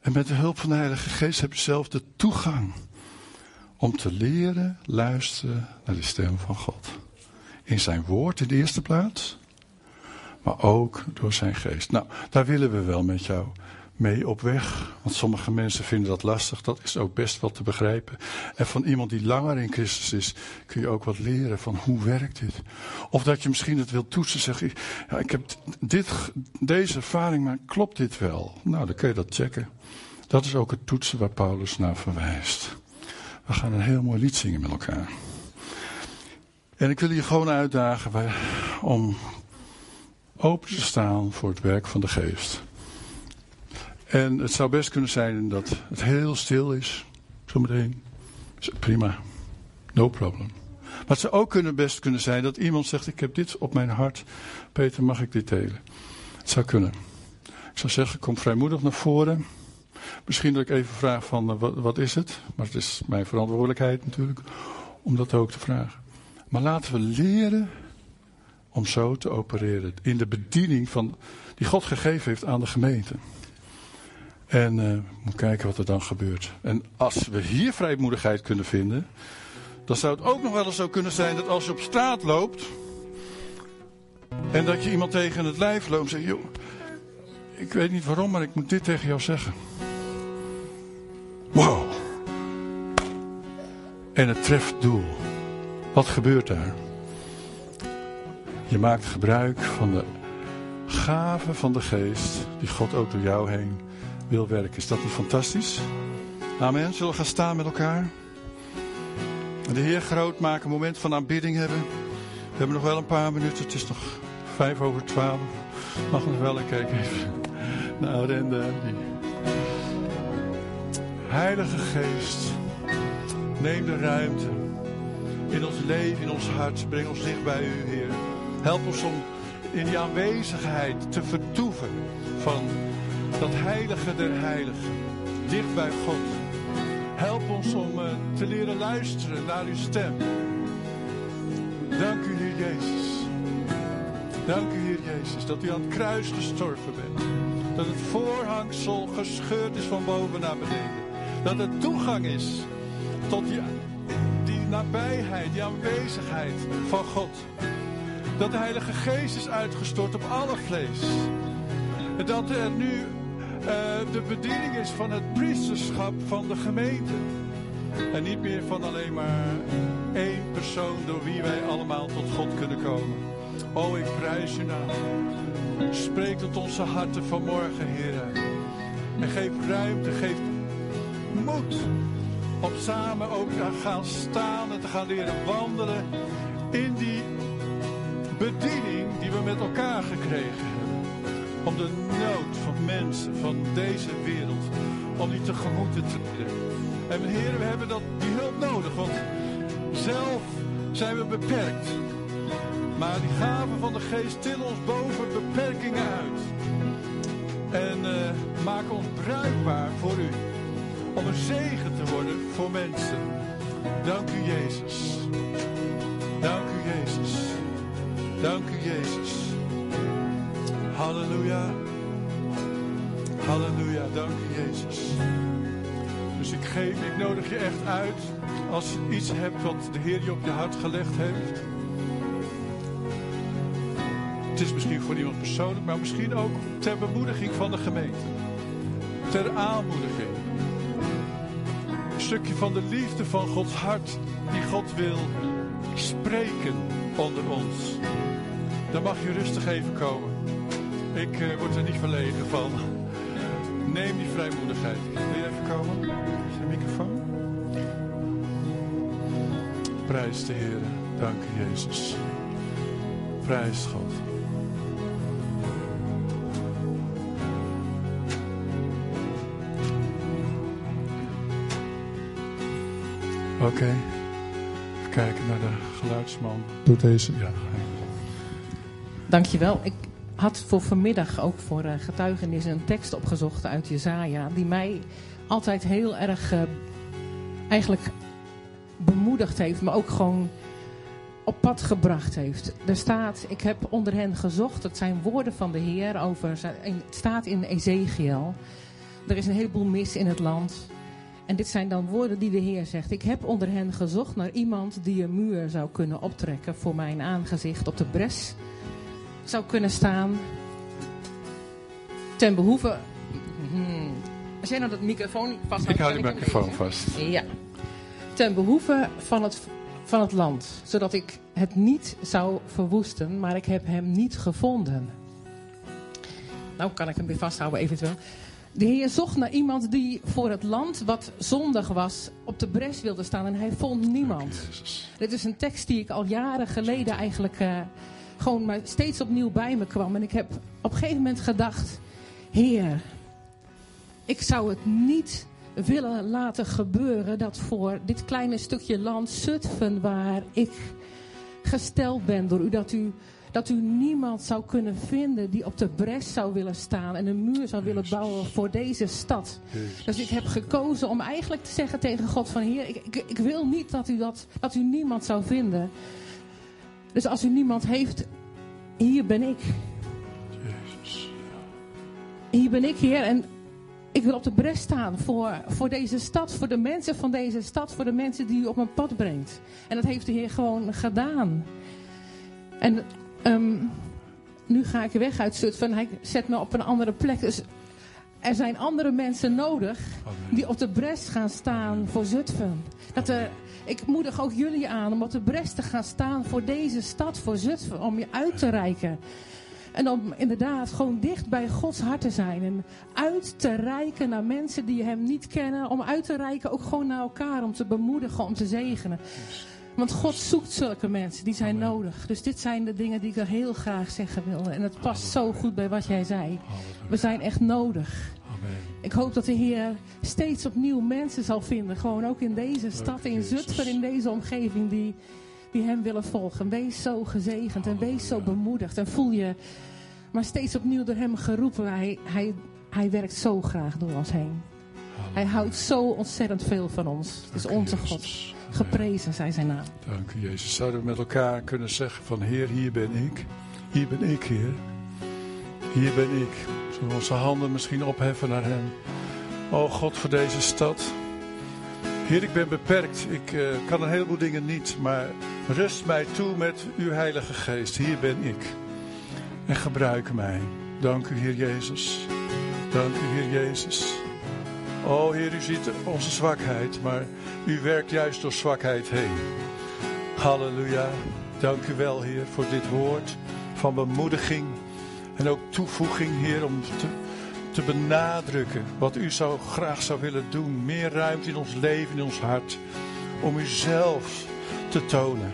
En met de hulp van de Heilige Geest heb je zelf de toegang. Om te leren luisteren naar de stem van God. In zijn woord in de eerste plaats. maar ook door zijn geest. Nou, daar willen we wel met jou mee op weg. Want sommige mensen vinden dat lastig. Dat is ook best wel te begrijpen. En van iemand die langer in Christus is, kun je ook wat leren van hoe werkt dit. Of dat je misschien het wilt toetsen. Zeg je, ja, ik heb dit, deze ervaring, maar klopt dit wel? Nou, dan kun je dat checken. Dat is ook het toetsen waar Paulus naar verwijst. We gaan een heel mooi lied zingen met elkaar. En ik wil je gewoon uitdagen om open te staan voor het werk van de geest. En het zou best kunnen zijn dat het heel stil is, zometeen. Prima, no problem. Maar het zou ook kunnen best kunnen zijn dat iemand zegt: Ik heb dit op mijn hart. Peter, mag ik dit delen? Het zou kunnen. Ik zou zeggen: Kom vrijmoedig naar voren. Misschien dat ik even vraag: van, eh, wat, wat is het? Maar het is mijn verantwoordelijkheid natuurlijk om dat ook te vragen. Maar laten we leren om zo te opereren. In de bediening van, die God gegeven heeft aan de gemeente. En uh, moet kijken wat er dan gebeurt. En als we hier vrijmoedigheid kunnen vinden, dan zou het ook nog wel eens zo kunnen zijn dat als je op straat loopt en dat je iemand tegen het lijf loopt en zegt: joh, ik weet niet waarom, maar ik moet dit tegen jou zeggen. Wow. En het treft doel. Wat gebeurt daar? Je maakt gebruik van de gave van de geest die God ook door jou heen wil werken. Is dat niet fantastisch? Amen. Zullen we gaan staan met elkaar? De Heer groot maken, een moment van aanbidding hebben. We hebben nog wel een paar minuten. Het is nog vijf over twaalf. Mag nog wel, ik kijk even naar Renda. Heilige Geest, neem de ruimte in ons leven, in ons hart. Breng ons dicht bij u, Heer. Help ons om in die aanwezigheid te vertoeven van dat heilige der heiligen, dicht bij God. Help ons om uh, te leren luisteren naar uw stem. Dank u, Heer Jezus. Dank u, Heer Jezus, dat u aan het kruis gestorven bent. Dat het voorhangsel gescheurd is van boven naar beneden. Dat er toegang is tot die, die nabijheid, die aanwezigheid van God. Dat de Heilige Geest is uitgestort op alle vlees. Dat er nu uh, de bediening is van het priesterschap van de gemeente. En niet meer van alleen maar één persoon door wie wij allemaal tot God kunnen komen. Oh, ik prijs u naam. Spreek tot onze harten vanmorgen, Heer. En geef ruimte, geef moed om samen ook te gaan staan en te gaan leren wandelen in die bediening die we met elkaar gekregen om de nood van mensen van deze wereld, om die tegemoet te treden. En heren, we hebben dat, die hulp nodig, want zelf zijn we beperkt. Maar die gaven van de geest tillen ons boven beperkingen uit. En uh, maken ons bruikbaar voor u. Om een zegen te worden voor mensen. Dank u Jezus. Dank u Jezus. Dank u Jezus. Halleluja. Halleluja, dank u Jezus. Dus ik geef, ik nodig je echt uit als je iets hebt wat de Heer je op je hart gelegd heeft. Het is misschien voor iemand persoonlijk, maar misschien ook ter bemoediging van de gemeente. Ter aanmoediging. Een stukje van de liefde van Gods hart die God wil spreken onder ons. Dan mag je rustig even komen. Ik uh, word er niet verlegen van. Neem die vrijmoedigheid. Wil je even komen? Is de microfoon? Prijs de Heer. Dank Jezus. Prijs God. Oké. Okay. Even kijken naar de geluidsman. Doe deze. Ja. Dankjewel. Ik had voor vanmiddag ook voor uh, getuigenis een tekst opgezocht uit Jezaja. Die mij altijd heel erg uh, eigenlijk bemoedigd heeft. Maar ook gewoon op pad gebracht heeft. Er staat, ik heb onder hen gezocht. Dat zijn woorden van de Heer over, het staat in Ezekiel. Er is een heleboel mis in het land. En dit zijn dan woorden die de Heer zegt. Ik heb onder hen gezocht naar iemand die een muur zou kunnen optrekken voor mijn aangezicht op de bres zou kunnen staan ten behoeve... Hmm. Als jij nou dat microfoon vasthoudt... Ik hou hem microfoon vast. Ja. Ten behoeve van het, van het land. Zodat ik het niet zou verwoesten, maar ik heb hem niet gevonden. Nou kan ik hem weer vasthouden eventueel. De Heer zocht naar iemand die voor het land wat zondig was op de bres wilde staan en hij vond niemand. Dit is een tekst die ik al jaren geleden eigenlijk eh, gewoon maar steeds opnieuw bij me kwam. En ik heb op een gegeven moment gedacht, Heer, ik zou het niet willen laten gebeuren dat voor dit kleine stukje land Zutphen waar ik gesteld ben door u, dat u, dat u niemand zou kunnen vinden die op de bres zou willen staan en een muur zou willen bouwen voor deze stad. Dus ik heb gekozen om eigenlijk te zeggen tegen God van Heer, ik, ik, ik wil niet dat u, dat, dat u niemand zou vinden. Dus als u niemand heeft, hier ben ik. Jezus. Hier ben ik, Heer. En ik wil op de bres staan voor, voor deze stad, voor de mensen van deze stad, voor de mensen die u op mijn pad brengt. En dat heeft de Heer gewoon gedaan. En ehm, nu ga ik weg uit Zutphen. Hij zet me op een andere plek. Dus er zijn andere mensen nodig die op de bres gaan staan voor Zutphen. Dat er, ik moedig ook jullie aan om op de bres te gaan staan voor deze stad, voor Zutphen. Om je uit te reiken. En om inderdaad gewoon dicht bij Gods hart te zijn. En uit te reiken naar mensen die hem niet kennen. Om uit te reiken ook gewoon naar elkaar. Om te bemoedigen, om te zegenen. Want God zoekt zulke mensen, die zijn nodig. Dus dit zijn de dingen die ik er heel graag zeggen wilde. En het past zo goed bij wat jij zei. We zijn echt nodig. Ik hoop dat de Heer steeds opnieuw mensen zal vinden. Gewoon ook in deze stad, in. Zutphen, in deze omgeving die, die hem willen volgen. Wees zo gezegend en wees zo bemoedigd. En voel je maar steeds opnieuw door hem geroepen. Hij, hij, hij werkt zo graag door ons heen. Hij houdt zo ontzettend veel van ons. Het is onze. God. Geprezen zij zijn naam. Dank u, Jezus. Zouden we met elkaar kunnen zeggen van Heer, hier ben ik. Hier ben ik, Heer. Hier ben ik. Zullen we onze handen misschien opheffen naar Hem. O God, voor deze stad. Heer, ik ben beperkt. Ik eh, kan een heleboel dingen niet. Maar rust mij toe met uw Heilige Geest. Hier ben ik. En gebruik mij. Dank u, Heer Jezus. Dank u, Heer Jezus. O Heer, u ziet onze zwakheid, maar u werkt juist door zwakheid heen. Halleluja. Dank u wel, Heer, voor dit woord van bemoediging en ook toevoeging, Heer, om te, te benadrukken wat u zo graag zou willen doen. Meer ruimte in ons leven, in ons hart, om u zelf te tonen.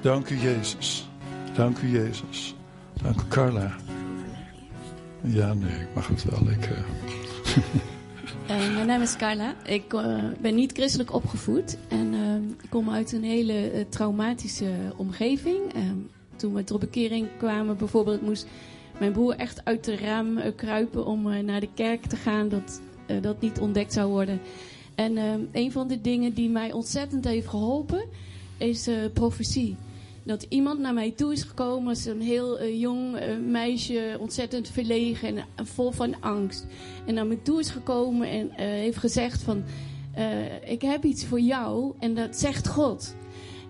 Dank u, Jezus. Dank u, Jezus. Dank u, Carla. Ja, nee, ik mag het wel. Ik, eh, Eh, mijn naam is Carla. Ik eh, ben niet christelijk opgevoed. En ik kom uit een hele traumatische omgeving. Toen we tot bekering kwamen, bijvoorbeeld, moest mijn broer echt uit de raam eh, kruipen om eh, naar de kerk te gaan. Dat eh, dat niet ontdekt zou worden. En een van de dingen die mij ontzettend heeft geholpen, is profetie. Dat iemand naar mij toe is gekomen, zo'n heel jong meisje, ontzettend verlegen en vol van angst. En naar me toe is gekomen en heeft gezegd van, ik heb iets voor jou en dat zegt God.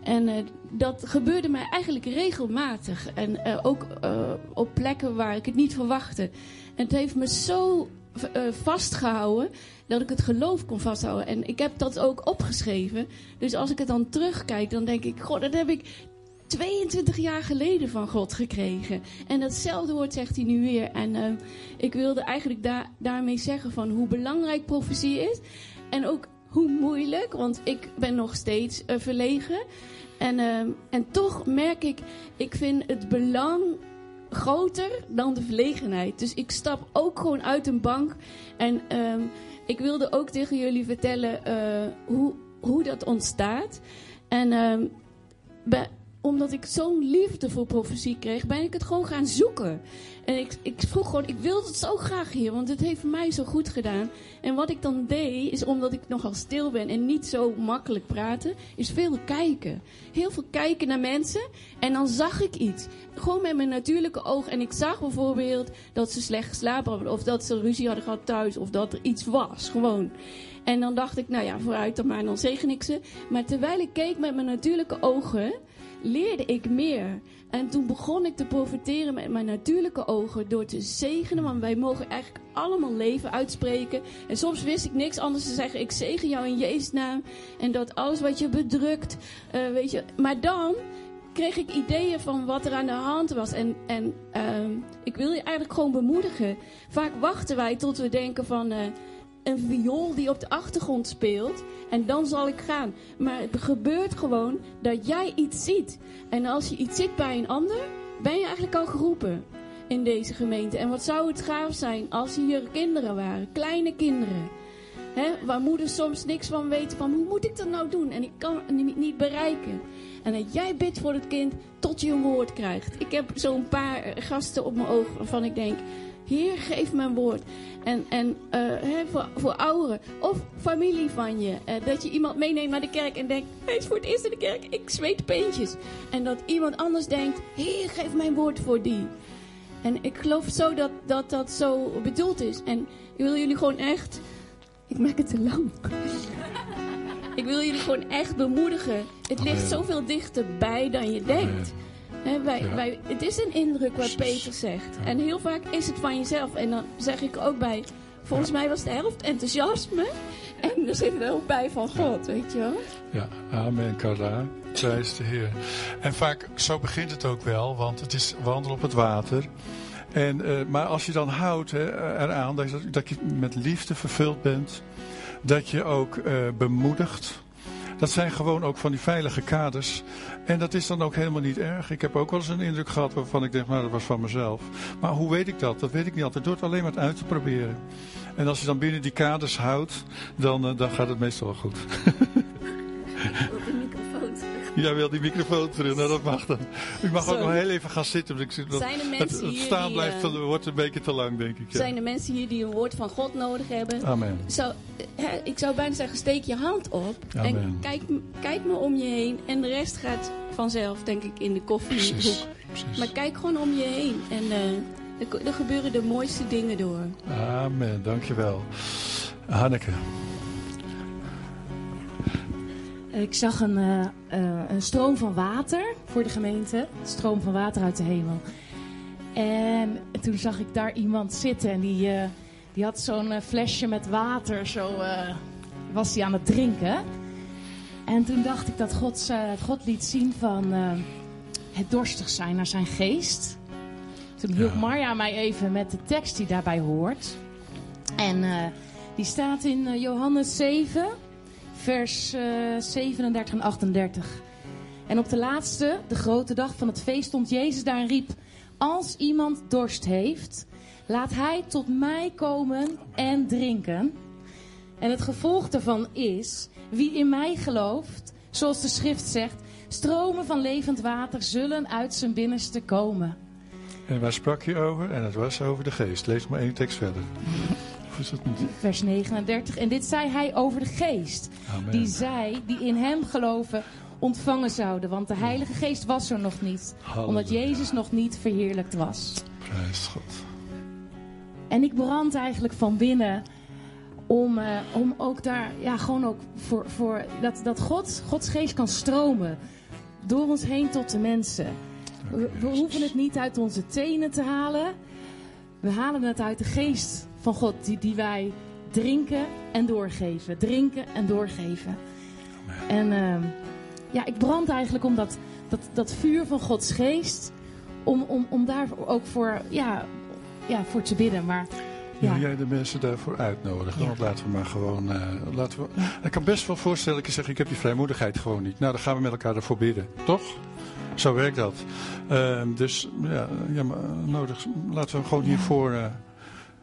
En dat gebeurde mij eigenlijk regelmatig. En eh, ook eh, op plekken waar ik het niet verwachtte. Het heeft me zo eh, vastgehouden dat ik het geloof kon vasthouden. En ik heb dat ook opgeschreven. Dus als ik het dan terugkijk, dan denk ik: God, dat heb ik 22 jaar geleden van God gekregen. En datzelfde woord zegt hij nu weer. En ik wilde eigenlijk da daarmee zeggen van hoe belangrijk profetie is. En ook hoe moeilijk, want ik ben nog steeds verlegen. En, eh, en toch merk ik, ik vind het belang groter dan de verlegenheid. Dus ik stap ook gewoon uit een bank. En ehm, ik wilde ook tegen jullie vertellen eh, hoe, hoe dat ontstaat. En ehm, bij- omdat ik zo'n liefde voor profetie kreeg, ben ik het gewoon gaan zoeken. En ik, ik vroeg gewoon, ik wilde het zo graag hier, want het heeft mij zo goed gedaan. En wat ik dan deed, is omdat ik nogal stil ben en niet zo makkelijk praten, is veel kijken. Heel veel kijken naar mensen en dan zag ik iets. Gewoon met mijn natuurlijke oog. En ik zag bijvoorbeeld dat ze slecht geslapen hadden, of dat ze ruzie hadden gehad thuis, of dat er iets was. Gewoon. En dan dacht ik, nou ja, vooruit dan maar, dan zegen ik ze. Maar terwijl ik keek met mijn natuurlijke ogen, leerde ik meer. En toen begon ik te profiteren met mijn natuurlijke ogen door te zegenen. Want wij mogen eigenlijk allemaal leven uitspreken. En soms wist ik niks anders te zeggen. Ik zegen jou in Jezus naam. En dat alles wat je bedrukt, uh, weet je. Maar dan kreeg ik ideeën van wat er aan de hand was. En, en uh, ik wil je eigenlijk gewoon bemoedigen. Vaak wachten wij tot we denken van... Uh, een viool die op de achtergrond speelt. En dan zal ik gaan. Maar het gebeurt gewoon dat jij iets ziet. En als je iets ziet bij een ander, ben je eigenlijk al geroepen in deze gemeente. En wat zou het gaaf zijn als hier kinderen waren, kleine kinderen. Waar moeders soms niks van weten van hoe moet ik dat nou doen? En ik kan het niet bereiken. En dat jij bidt voor het kind tot je een woord krijgt. Ik heb zo'n paar gasten op mijn oog waarvan ik denk... Heer, geef een woord. En, en uh, voor, voor ouderen of familie van je. Uh, dat je iemand meeneemt naar de kerk en denkt: hij is voor het eerst in de kerk, ik zweet peentjes. En dat iemand anders denkt: Heer, geef mijn woord voor die. En ik geloof zo dat, dat dat zo bedoeld is. En ik wil jullie gewoon echt. Ik maak het te lang. ik wil jullie gewoon echt bemoedigen. Het ligt zoveel dichterbij dan je denkt. He, wij, ja. wij, het is een indruk wat Peter zegt. Ja. En heel vaak is het van jezelf. En dan zeg ik ook bij, volgens mij was de helft enthousiasme. En er zit er ook bij van God, weet je wel. Ja, amen, Carla. Prijs de Heer. En vaak, zo begint het ook wel, want het is wandelen op het water. En, uh, maar als je dan houdt hè, eraan dat je, dat je met liefde vervuld bent, dat je ook uh, bemoedigt. Dat zijn gewoon ook van die veilige kaders. En dat is dan ook helemaal niet erg. Ik heb ook wel eens een indruk gehad waarvan ik denk, nou dat was van mezelf. Maar hoe weet ik dat? Dat weet ik niet altijd. Door het alleen maar uit te proberen. En als je dan binnen die kaders houdt, dan, uh, dan gaat het meestal wel goed. Jij wil die microfoon terug, nou dat mag dan. U mag Sorry. ook nog heel even gaan zitten. Want ik zit, Zijn er het, mensen het hier staan die, blijft, uh, wordt een beetje te lang, denk ik. Ja. Zijn er mensen hier die een woord van God nodig hebben? Amen. Zo, hè, ik zou bijna zeggen, steek je hand op. Amen. En kijk, kijk maar om je heen. En de rest gaat vanzelf, denk ik, in de koffiehoek. Precies. Precies. Maar kijk gewoon om je heen. En uh, er, er gebeuren de mooiste dingen door. Amen, dankjewel. Hanneke. Ik zag een, uh, uh, een stroom van water voor de gemeente. Een stroom van water uit de hemel. En toen zag ik daar iemand zitten en die, uh, die had zo'n flesje met water. Zo was hij aan het drinken. En toen dacht ik dat God, God liet zien van het dorstig zijn naar zijn geest. Toen hielp ja. Marja mij even met de tekst die daarbij hoort. En die staat in Johannes 7 vers uh, 37 en 38. En op de laatste, de grote dag van het feest, stond Jezus daar en riep: Als iemand dorst heeft, laat hij tot mij komen en drinken. En het gevolg daarvan is: wie in mij gelooft, zoals de schrift zegt, stromen van levend water zullen uit zijn binnenste komen. En waar sprak je over? En het was over de geest. Lees maar één tekst verder. Vers 39. En dit zei hij over de geest. Amen. Die zij, die in hem geloven, ontvangen zouden. Want de Heilige Geest was er nog niet. Halleluja. Omdat Jezus nog niet verheerlijkt was. Prijs God. En ik brand eigenlijk van binnen om, uh, om ook daar, ja, gewoon ook voor, voor dat, dat God, Gods geest kan stromen door ons heen tot de mensen. We, we hoeven het niet uit onze tenen te halen. We halen het uit de geest van God die, die wij drinken en doorgeven. Drinken en doorgeven. Amen. En uh, ja, ik brand eigenlijk om dat, dat, dat vuur van Gods geest. Om, om, om daar ook voor, ja, ja, voor te bidden. Maar, ja. Wil jij de mensen daarvoor uitnodigen? Ja. Want laten we maar gewoon. Uh, laten we... Ja. Ik kan best wel voorstellen, ik zeg, ik heb die vrijmoedigheid gewoon niet. Nou, dan gaan we met elkaar ervoor bidden, toch? Zo werkt dat. Uh, dus ja, ja maar nodig. Laten we hem gewoon hiervoor. Uh,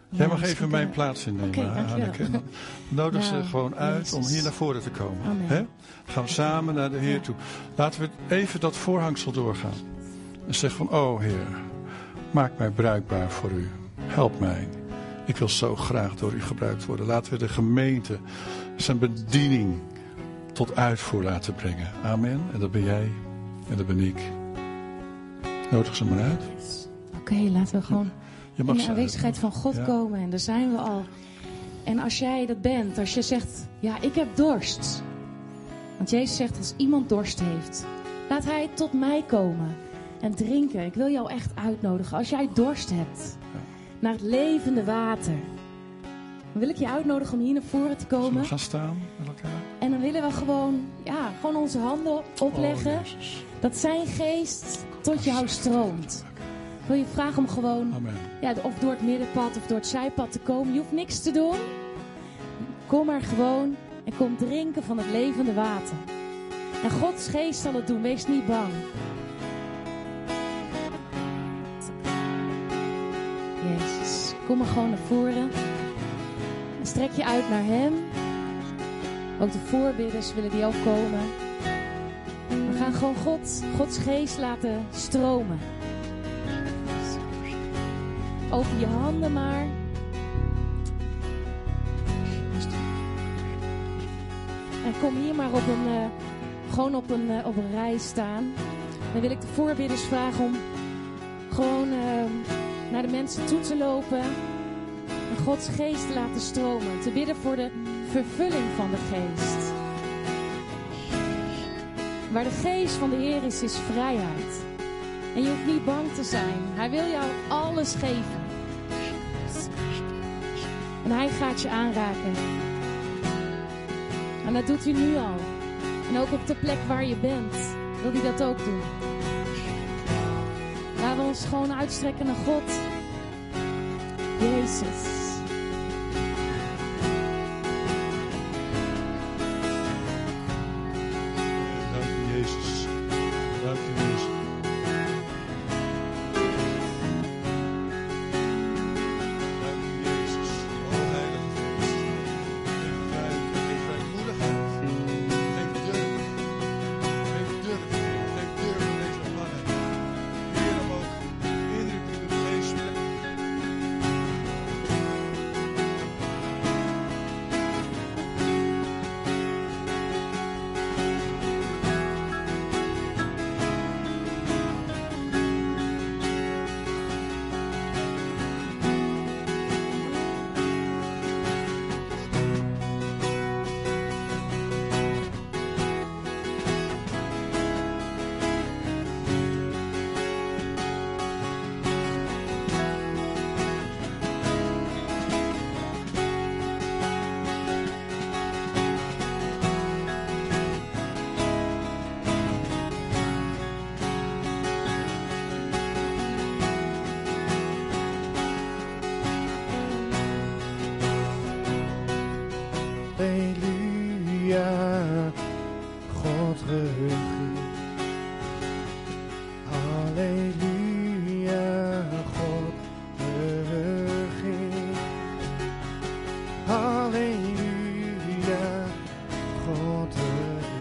Jij mag even mijn plaats innemen, okay, Hanneke. Nodig Nou, ze gewoon uit om hier naar voren te komen. Hè? Gaan we samen naar de Heer toe. Laten we even dat voorhangsel doorgaan. En zeg van, oh Heer, maak mij bruikbaar voor u. Help mij. Ik wil zo graag door u gebruikt worden. Laten we de gemeente zijn bediening tot uitvoer laten brengen. Amen. En dat ben jij en dat ben ik. Nodig ze maar uit. Oké, okay, laten we gewoon Je mag in de aanwezigheid van God komen. En daar zijn we al. En als jij dat bent, als je zegt, ja, ik heb dorst. Want Jezus zegt, als iemand dorst heeft, Laat hij tot mij komen en drinken. Ik wil jou echt uitnodigen. Als jij dorst hebt naar het levende water, dan wil ik je uitnodigen om hier naar voren te komen. we gaan staan met elkaar? En dan willen we gewoon, ja, gewoon onze handen opleggen. Oh, dat zijn geest tot jou stroomt. Ik wil je vragen om gewoon, Amen. ja, of door het middenpad of door het zijpad te komen. Je hoeft niks te doen. Kom maar gewoon en kom drinken van het levende water. En Gods geest zal het doen, wees niet bang. Jezus, kom maar gewoon naar voren. En strek je uit naar Hem. Ook de voorbidders willen die ook komen. We gaan gewoon God, Gods geest laten stromen. Open je handen maar. En kom hier maar op een, eh, gewoon op een, eh, op een rij staan. Dan wil ik de voorbidders vragen om gewoon eh, naar de mensen toe te lopen. En Gods geest te laten stromen. Te bidden voor de vervulling van de geest. Waar de geest van de Heer is, is vrijheid. En je hoeft niet bang te zijn. Hij wil jou alles geven. En hij gaat je aanraken. En dat doet hij nu al. En ook op de plek waar je bent, wil hij dat ook doen. Laten we ons gewoon uitstrekken naar God. Jezus. return.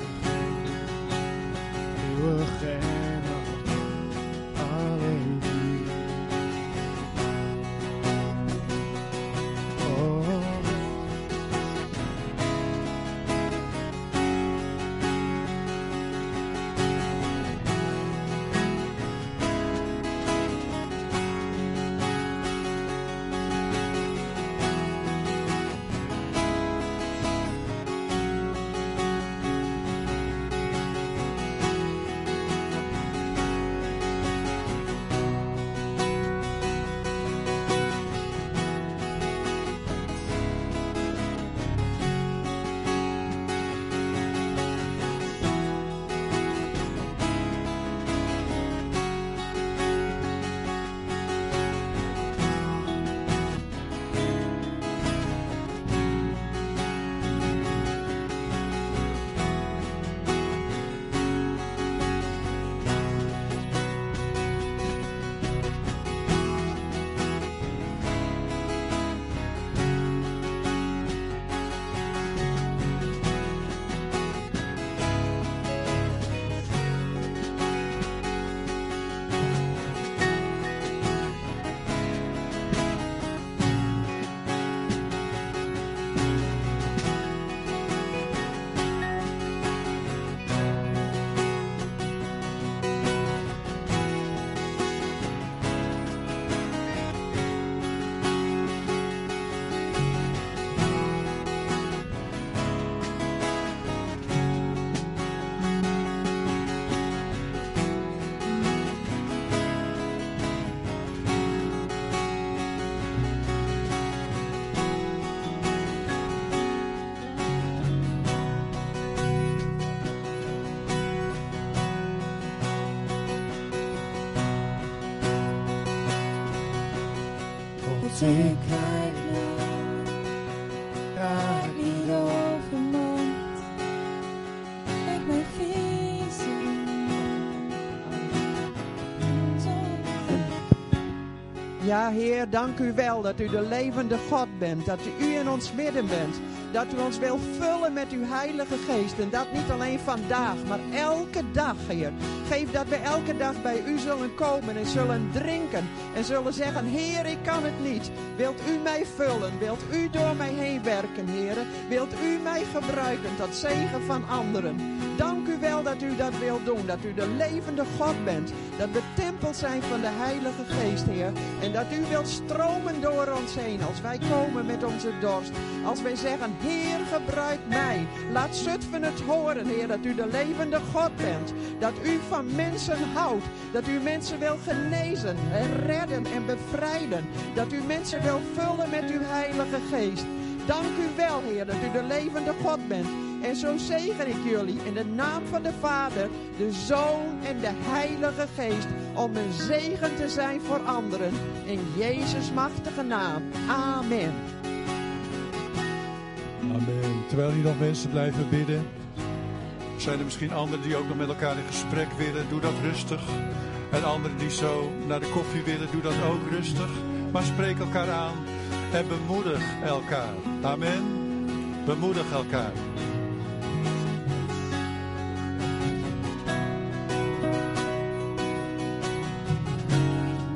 Ja, Heer, dank u wel dat u de levende God bent. Dat u in ons midden bent. Dat u ons wil vullen met uw Heilige Geest. En dat niet alleen vandaag, maar elke dag, Heer. Geef dat we elke dag bij u zullen komen en zullen drinken. En zullen zeggen, Heer, ik kan het niet. Wilt u mij vullen? Wilt u door mij heen werken, Heer? Wilt u mij gebruiken tot zegen van anderen? Wel dat u dat wilt doen. Dat u de levende God bent. Dat we tempels zijn van de Heilige Geest, Heer. En dat u wilt stromen door ons heen als wij komen met onze dorst. Als wij zeggen, Heer, gebruik mij. Laat Zutphen het horen, Heer, dat u de levende God bent. Dat u van mensen houdt. Dat u mensen wil genezen en redden en bevrijden. Dat u mensen wil vullen met uw Heilige Geest. Dank u wel, Heer, dat u de levende God bent. En zo zegen ik jullie in de naam van de Vader, de Zoon en de Heilige Geest. Om een zegen te zijn voor anderen. In Jezus' machtige naam. Amen. Amen. Terwijl hier nog mensen blijven bidden. Zijn er misschien anderen die ook nog met elkaar in gesprek willen? Doe dat rustig. En anderen die zo naar de koffie willen, doe dat ook rustig. Maar spreek elkaar aan en bemoedig elkaar. Amen. Bemoedig elkaar.